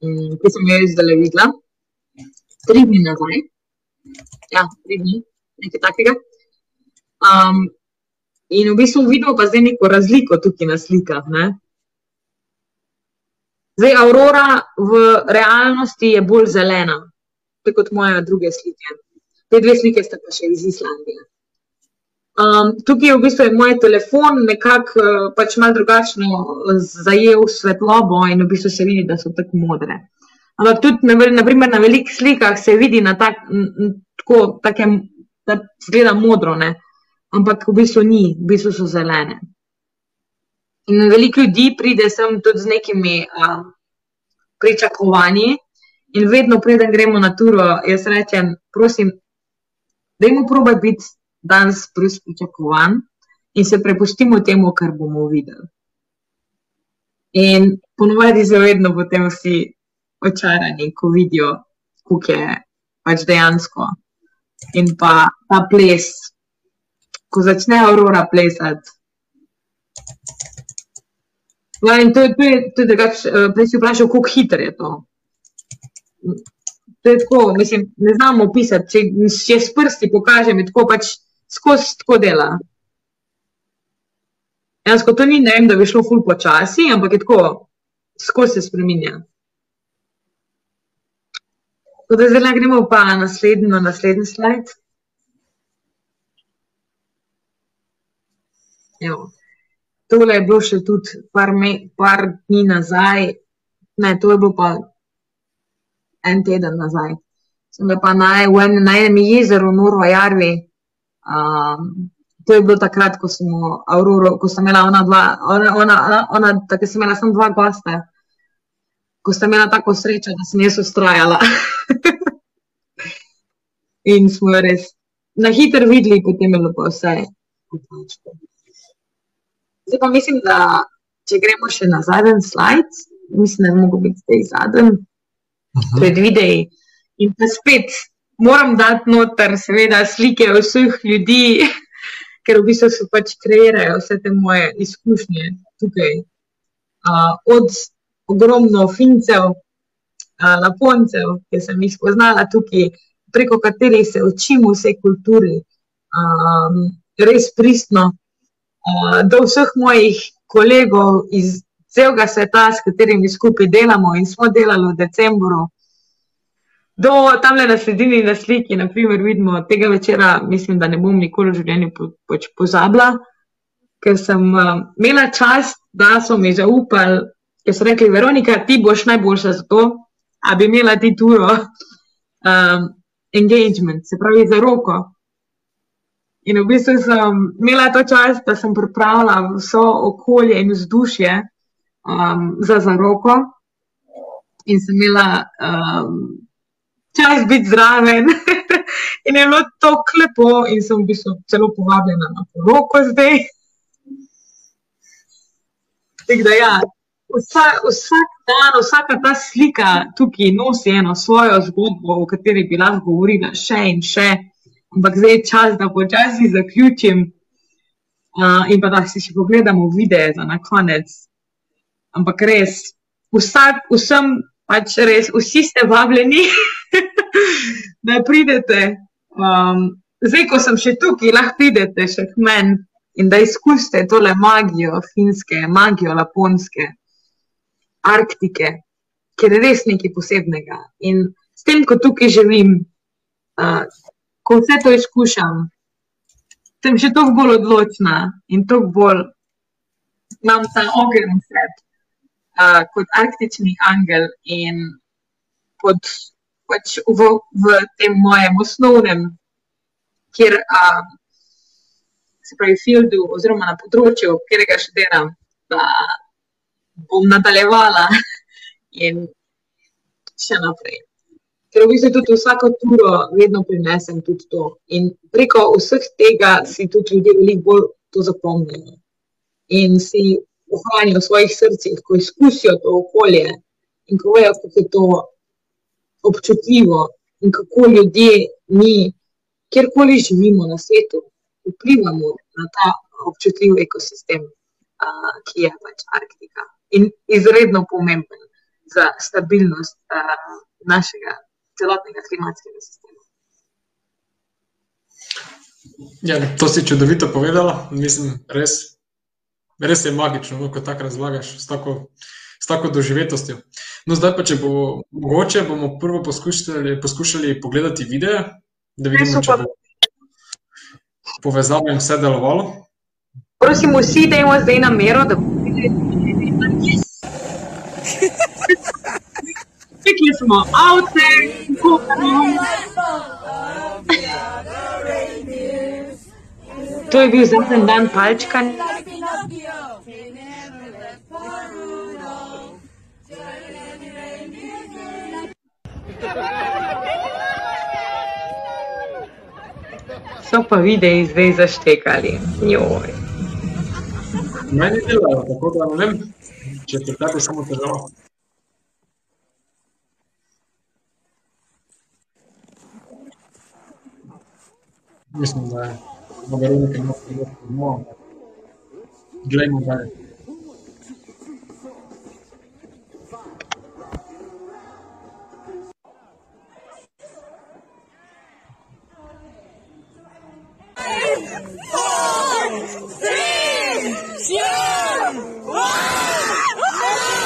um, ki sem jo zdaj videla, tri dni nazaj. Ja, tri dni, nekaj takega. Um, in v bistvu vidimo pa zdaj neko razliko tukaj na slikah. Ne? Zdaj, aurora v realnosti je bolj zelena, kot moje druge slike. Te dve slike sta pa še iz Islandije. Um, tukaj je v bistvu moj telefon nekako uh, pač malo drugačno zajel svetlobo in v bistvu se vidi, da so tako modre. Ampak tudi na, naprimer, na velikih slikah se vidi na tak, tako, takem, da zgleda modro, ne? ampak v bistvu ni, v bistvu so zelene. In veliko ljudi pride sem tudi z nekimi uh, pričakovanji, in vedno, preden gremo na turo, jaz rečem, prosim, da jim probaj biti danes brez pričakovanj in se prepustimo temu, kar bomo videli. In ponovadi se vedno potem vsi očarani, ko vidijo, kako je pač dejansko. In pa ta ples, ko začne aurora plesati. Ja, in to je tudi, da eh, prej si vprašal, kako hitro je to. To je tako, mislim, ne znam opisati. Če, če s prsti pokažem, je tako pač skozi tako dela. Jansko to ni, ne vem, da bi šlo ful počasi, ampak je tako, skozi se spreminja. Tako da zdaj gremo pa naslednji, na naslednji slajd. Evo. Tole je bilo še tudi par, me, par dni nazaj, ne, to je bilo pa en teden nazaj. Sem pa na, en, na enem jezeru, Norva Jarvi. Um, to je bilo takrat, ko, smo, Auroro, ko sem imela ona dva, ona, ona, ona, tako sem imela samo dva gosta. Ko sem imela tako srečo, da sem jaz ustrajala. In smo res na hitro videli, potem je bilo pa vse. Zdaj pa mislim, da če gremo še na zadnji slajd, mislim, da je mogoče biti zdaj zadnji pred videi. In pa spet moram dati noter, seveda, slike vseh ljudi, ker v bistvu so pač kreirajo vse te moje izkušnje tukaj. Uh, od ogromno fincev, uh, laponcev, ki sem jih spoznala tukaj, preko katerih se učim vse kulturi, um, res pristno, uh, do vseh mojih kolegov iz celega sveta, s katerimi skupaj delamo in smo delali v decembru. Do tam le na sredini na sliki, naprimer, vidimo tega večera, mislim, da ne bom nikoli v življenju po, poč pozabila, ker sem uh, imela čas, da so mi zaupali, ker so rekli, Veronika, ti boš najboljša za to, da bi imela ti turo um, engagement, se pravi za roko. In v bistvu sem imela to čas, da sem pripravila vso okolje in vzdušje, um, za zaroko in sem imela um, čas biti zraven. in je bilo tako lepo, in sem v bistvu celo povabljena na poroko zdaj. Da, ja, vsa, vsak dan, vsaka ta slika tukaj nosi eno svojo zgodbo, o kateri bi lahko govorila še in še, ampak zdaj je čas, da počasi zaključim uh, in pa da si še pogledamo videe za na konec ampak res, vsak, vsem, pač res, vsi ste vabljeni, da pridete. Um, zdaj, ko sem še tukaj, lahko pridete še k meni in da izkusite tole magijo finske, magijo laponske, arktike, ker je res nekaj posebnega. In s tem, ko tukaj živim, uh, ko vse to izkušam, sem še toliko bolj odločna in toliko bolj imam ta ogenj v sebi kot arktični angel in pod, pač v, v tem mojem osnovnem, kjer uh, se pravi, fieldu oziroma na področju, kjer ga še delam, da bom nadaljevala in še naprej. ker v bistvu tudi vsako turo vedno prinesem tudi to. In preko vseh tega si tudi ljudje veliko bolj to zapomnijo. In si ohranijo v svojih srcih, ko izkusijo to okolje in ko vejo, kako je to občutljivo in kako ljudje mi, kjerkoli živimo na svetu, vplivamo na ta občutljiv ekosistem, uh, ki je pač Arktika. In izredno pomemben za stabilnost uh, našega celotnega klimatskega sistema. Ja, to si čudovito povedala. Mislim, res, res je magično, no, ko tako razlagaš, s tako, s tako doživetostjo. No, zdaj pa, če bo mogoče, bomo prvo poskušali, poskušali pogledati videe, da vidimo, če bo povezava in vse delovalo. Prosim, vsi dajmo zdaj na mero, da bomo videli, da je vse. Rekli smo avte, kuhamo. To je bil zadnji dan palčka. So pa videi zdaj zaštekali. Joj. Meni delajo, tako da ne vem, če je pri tebi samo težava. Mislim, da je na Veronike ima priložnost doma, ampak glejmo dalje. Happy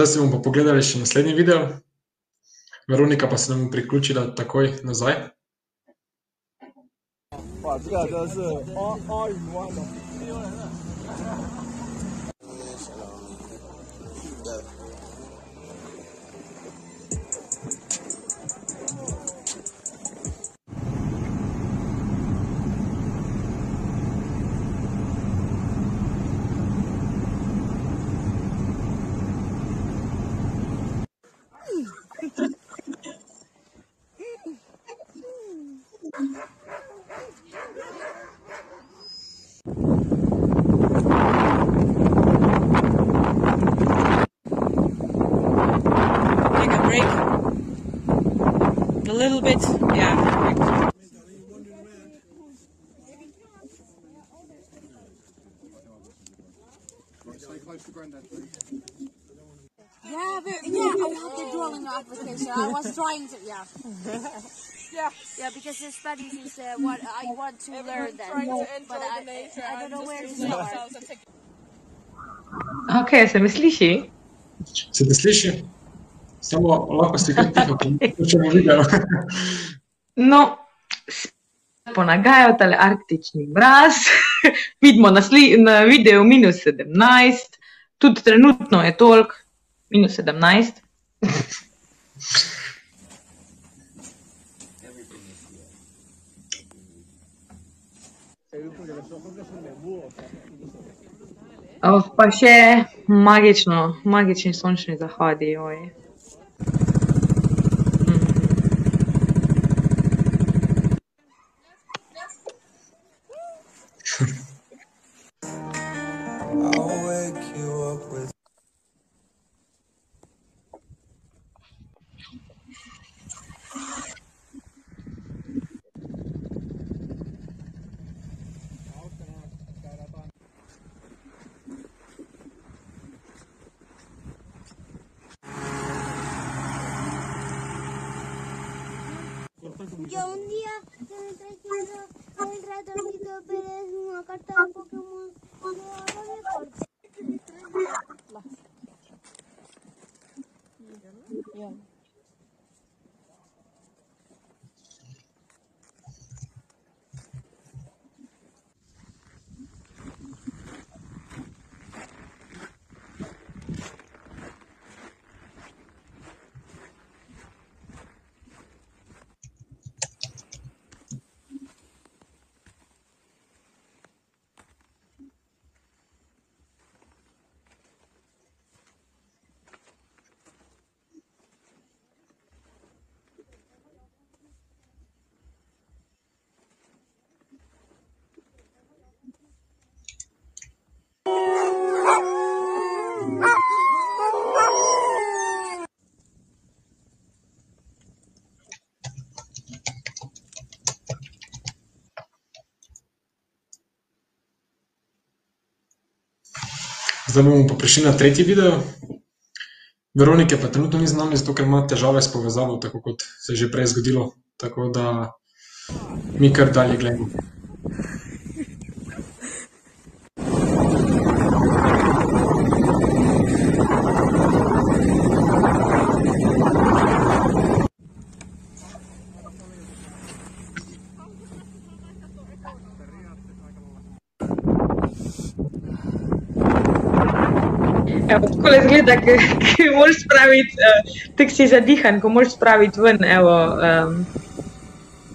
Zdaj si bomo pogledali še naslednji video. Veronika pa se nam je priključila takoj nazaj. Pa, tega, da se, o, oj, vada. Little bit. Yeah. Yeah, but, yeah, I have the drawing application. I was trying to, yeah. Yeah, Yeah, because the studies is uh, what I want to learn then. trying to enjoy But I, nature I don't know where to start. ourselves and take Ok, se me sliši? Samo lahko si kar tiho, ko čemo video. No, s- ponagajajo tale arktični mraz. Vidimo na, sli, na videu minus 17, tudi trenutno je tolk, minus 17. Oh, pa še magično, magični sončni zahodi. Oj. Zdaj bomo pa prišli na tretji video. Veronike pa trenutno ni z nami, zato ker ima težave s povezavo, tako kot se je že prej zgodilo. Tako da mi kar dalje gledamo. Evo, tako izgleda, ki, ki moraš spraviti, uh, tako si zadihan, ko moraš spraviti ven, evo, um,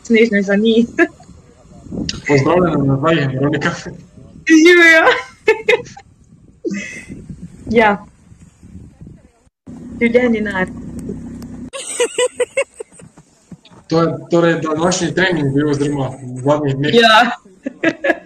snežne za njih. Pozdravljena nazaj, Veronika. Živijo. ja. Življenje nar. To je torej današnji trening bil, oziroma v zadnjih dneh. Ja.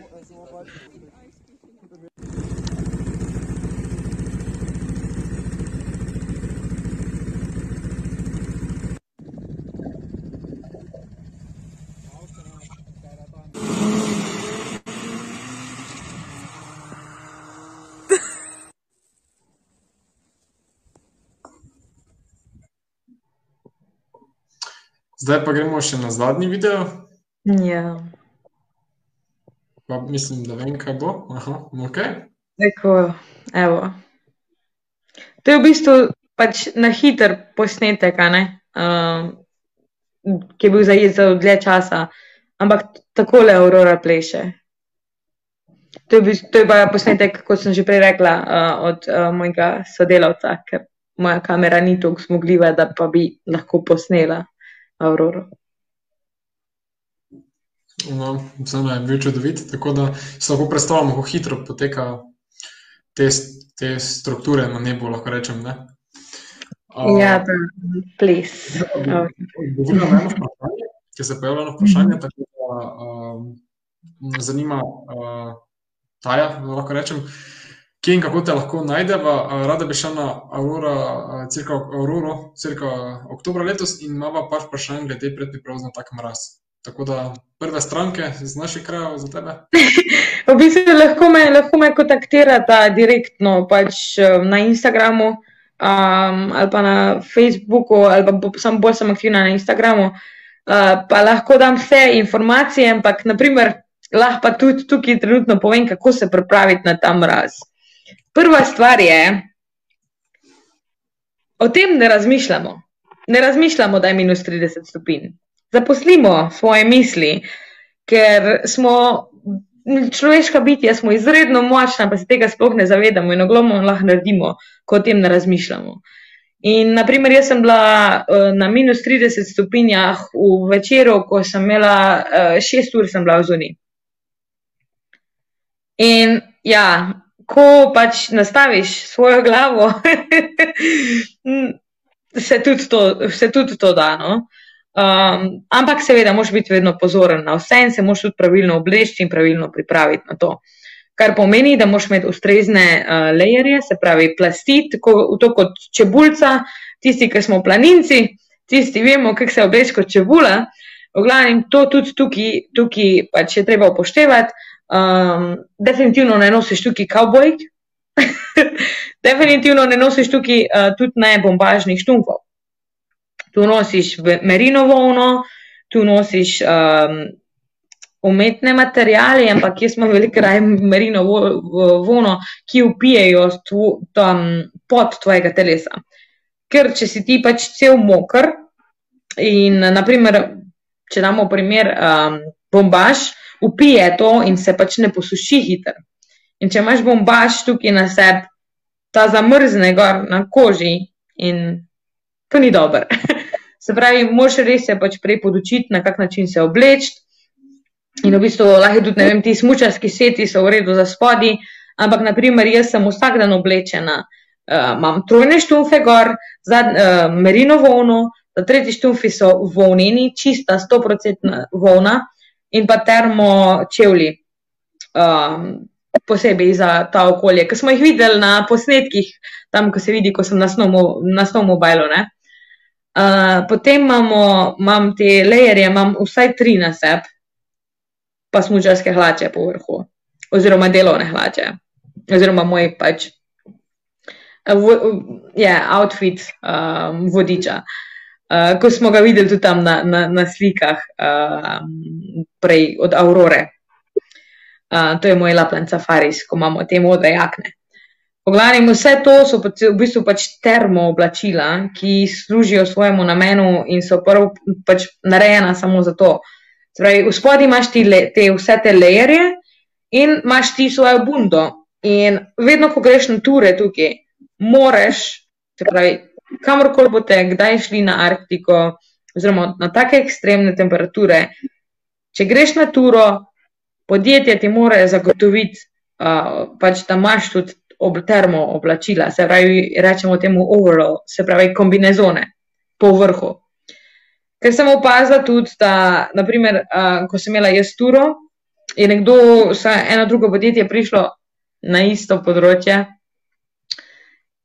Zdaj pa gremo še na zadnji video. ja. Pa mislim, da vem, kaj bo. Aha, ok. Tako, evo. To je v bistvu pač na hiter posnetek? Um, ki je bil zajet za dlje časa, ampak takole Aurora pleše. To je, bil, to je pa posnetek, kot sem že prej rekla, uh, od uh, mojega sodelavca, ker moja kamera ni tako zmogljiva, da pa bi lahko posnela Auroro. No, Vseeno je bil čudovit, tako da si lahko predstavljamo, kako hitro poteka te, te strukture na nebu, lahko rečem. Ne? A, Ja, ta ples. Uh, Odgovorila na eno vprašanje, ki se je pojavilo eno vprašanje, tako da um, zanima uh, Taja, lahko rečem, kje in kako te lahko najdeva. Rada bi šla na Aurora, cirka, Auroro, cirka oktobra letos in imava par vprašanj glede predpriprav na tak mraz. Tako da prve stranke z naših krajev za tebe. V bistvu lahko me, lahko me kontaktirata direktno pač um, na Instagramu um, ali pa na Facebooku, ali pa bo- sam bolj sem aktivna na Instagramu. Uh, pa lahko dam vse informacije, ampak naprimer, lahko pa tudi tukaj trenutno povem, kako se pripraviti na ta mraz. Prva stvar je, o tem ne razmišljamo. Ne razmišljamo, da je minus 30 stopinj. Zaposlimo svoje misli, ker smo človeška bitja, smo izredno močna, pa se tega sploh ne zavedamo in ogromno lahko naredimo, ko o tem ne razmišljamo. In, naprimer, jaz sem bila uh, na minus 30 stopinjah v večeru, ko sem imela uh, 6 ur, sem bila v zuni. In ja, ko pač nastaviš svojo glavo, se tudi to, se tudi to da. No? Um, ampak seveda, moraš biti vedno pozoren na vse in se moraš tudi pravilno obleči in pravilno pripraviti na to. Kar pomeni, da moraš imeti ustrezne uh, lejerje, se pravi plasti, kot čebulca, tisti, ki smo planinci, tisti vemo, kako se obleči kot čebula. V glavnem, to tudi tukaj, tukaj pač je treba upoštevati. Um, definitivno ne nosiš tukaj kavbojk, definitivno ne nosiš tukaj uh, tudi ne bombažnih štunkov. Tu nosiš merino volno, tu nosiš um, umetne materijale, ampak jaz imam veliko raje merino vo- vo- vono, ki upijejo tvo, tam pod tvojega telesa. Ker če si ti pač cel moker in naprimer, če damo primer um, bombaž, upije to in se pač ne posuši hitro. In če imaš bombaž tukaj na sebi, ta zamrzne gor na koži in to ni dobro. Se pravi, moraš res se pač prej podučiti, na kak način se obleči. In v bistvu lahko tudi, ne vem, ti smučarski seti so v redu za spodi, ampak naprimer jaz sem vsak dan oblečena, uh, imam trojne štumfe gor, zad, uh, merino volno, ta tretji štumfi so volneni, čista, 100% volna in pa termo čevlji. Um, posebej za ta okolje, ki smo jih videli na posnetkih, tam, ko se vidi, ko sem na snowmobilu. ne. Uh, potem imamo, imam te lejerje, imam vsaj tri na sebi, pa smučarske hlače po vrhu, oziroma delovne hlače, oziroma moj pač je outfit um, vodiča. Uh, ko smo ga videli tudi tam na, na, na slikah, uh, prej od Aurore. Uh, to je moj Lapland safaris, ko imamo te modre jakne. V glavnem, vse to so v bistvu pač termo oblačila, ki služijo svojemu namenu in so prv, pač narejena samo za to. Se pravi, v spodnji imaš ti le, te, vse te lejerje in imaš ti svojo bundo. In vedno, ko greš na ture tukaj, moraš, se pravi, kamorkoli boste kdaj šli na Arktiko, oziroma na take ekstremne temperature, če greš na turo, podjetje ti mora zagotoviti, uh, pač, da imaš tudi ob, termo oblačila, se pravi, rečemo temu overall, se pravi, kombinezone po vrhu. Ker sem opazila tudi, da, naprimer, uh, ko sem imela jaz turo, je nekdo, eno drugo podjetje prišlo na isto področje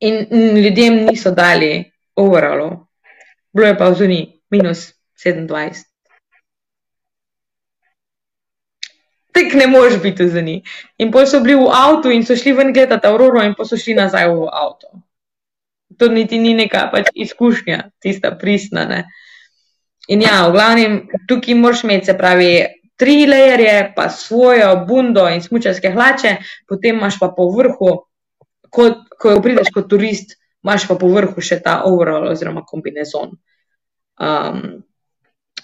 in mm, ljudem niso dali overallov. Bilo je pa v zuni minus 27. Tek ne moreš biti v zuni. In potem so bili v avtu in so šli ven gledati Auroro in potem so šli nazaj v avto. To niti ni neka pač izkušnja, tista pristna. Ne? In ja, v glavnem, tukaj moraš imeti, se pravi, tri lejerje, pa svojo bundo in smučarske hlače, potem imaš pa po vrhu, ko, ko prideš kot turist, imaš pa po vrhu še ta overall oziroma kombinezon. Um,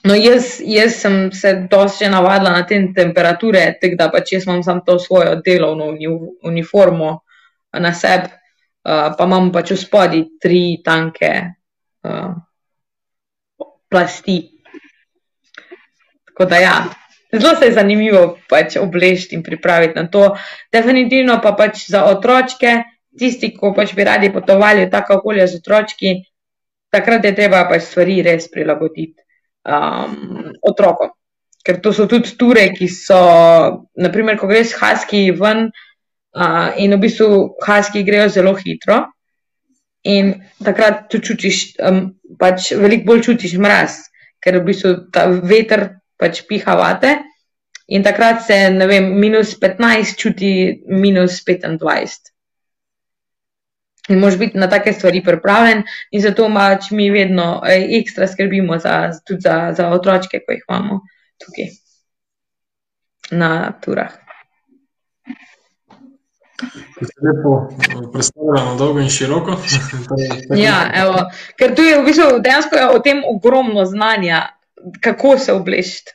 no, jaz, jaz sem se dosti navadila na te temperature, tako da pač jaz imam samo to svojo delovno uni- uniformo na sebi, uh, pa imam pač v spodnji tri tanke uh, plasti. Tako da ja, zelo se je zanimivo pač obleči in pripraviti na to. Definitivno pa pač za otročke, tisti, ko pač bi radi potovali v tako okolje z otročki, takrat je treba pač stvari res prilagoditi um, otrokom. Ker to so tudi ture, ki so, naprimer, ko greš haski ven uh, in v bistvu haski grejo zelo hitro. In takrat tu čutiš, um, pač veliko bolj čutiš mraz, ker v bistvu ta veter pač piha vate. In takrat se, ne vem, minus 15 čuti minus 25. In moraš biti na take stvari pripravljen, in zato pač mi vedno ekstra skrbimo za, tudi za, za otročke, ko jih imamo tukaj na turah. Lepo predstavlja na dolgo in široko. Ja, evo, ker tu je v bistvu dejansko je o tem ogromno znanja, kako se oblečiti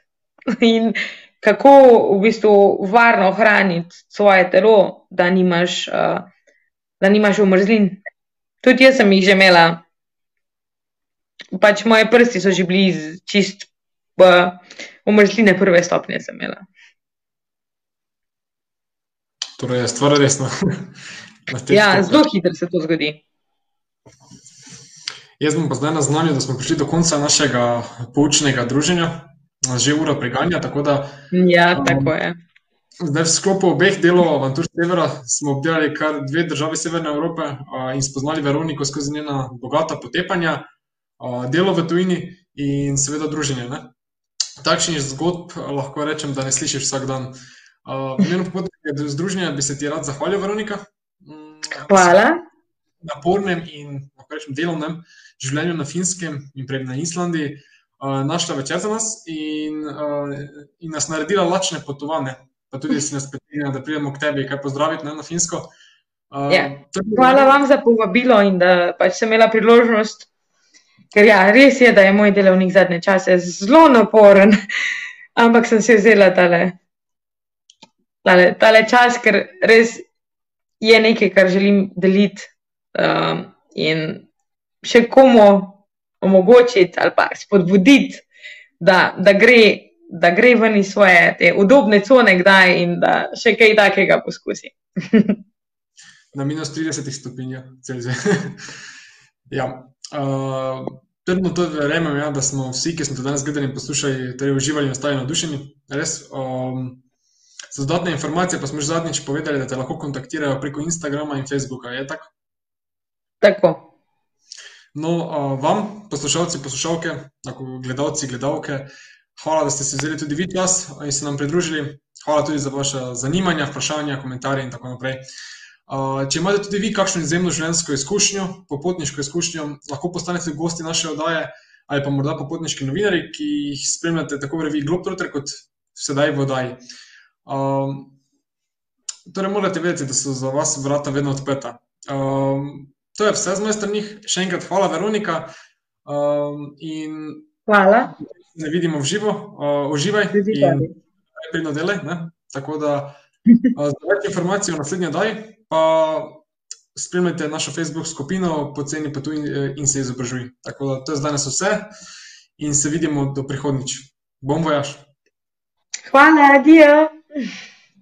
in kako v bistvu varno hraniti svoje telo, da nimaš, uh, da nimaš omrzlin. Tudi jaz sem jih že imela. Pač moje prsti so že bili čist uh, omrzline prve stopnje sem imela. Torej, je stvar resna. Ja, zelo hitro se to zgodi. Jaz bom pa zdaj na znanju, da smo prišli do konca našega poučnega druženja, že ura preganja, tako da Ja, Um, tako je. Zdaj v sklopu obeh delov Avantur Severa smo obdelali kar dve države Severne Evrope a, in spoznali Veroniko skozi njena bogata potepanja, a, delo v tujini in seveda druženje. Ne? Takšnih zgodb lahko rečem, da ne slišiš vsak dan. V imenu popotnega združenja bi se ti rad zahvalil, Veronika. Mm, Hvala. napornem in lahko rečem, delovnem življenju na Finskem in prej na Islandiji. našla večer za nas in, in nas naredila lačne potovanje. Pa tudi si nas pripričala, da pridemo k tebi, kaj pozdraviti ne, na Finsko. Uh, Ja. bilo- Hvala vam za povabilo in da pač sem imela priložnost. Ker ja, res je, da je moj delovnik zadnje čase zelo naporen, ampak sem si vzela tale, tale, tale čas, ker res je nekaj, kar želim deliti um, in še komu omogočiti ali pa spodbuditi, da, da, gre, da gre ven iz svoje te udobne cone kdaj in da še kaj takega poskusi. na minus 30 stopinjah Celzija. ja. uh, trdno to verjamem, ja, da smo vsi, ki smo to danes gledali in poslušali, torej uživali in ostali navdušeni. Res. Um, za dodatne informacije pa smo že zadnjič povedali, da te lahko kontaktirajo preko Instagrama in Facebooka. Je tako? Tako. No, uh, vam, poslušalci, poslušalke, gledalci, gledalke, hvala, da ste si vzeli tudi vi čas in se nam pridružili. Hvala tudi za vaše zanimanja, vprašanja, komentarje in tako naprej. Uh, če imate tudi vi kakšno izjemno življenjsko izkušnjo, popotniško izkušnjo, lahko postanete gosti naše oddaje ali pa morda popotniški novinari, ki jih spremljate tako v reviji Globetrotter kot sedaj v oddaji. Um, torej, morate vedeti, da so za vas vrata vedno odprta. Um, to je vse z moje strani. Še enkrat hvala, Veronika. Um, in Hvala. Ne vidimo v živo, uh, uživaj Tudi in tebi. pridno delaj. Ne? Tako da uh, za več informacij o naslednji oddaji pa spremljajte našo Facebook skupino Poceni potuj in, in se izobražuj. Tako da to je za danes vse in se vidimo do prihodnjič. Bom vojaš. Hvala, adijo.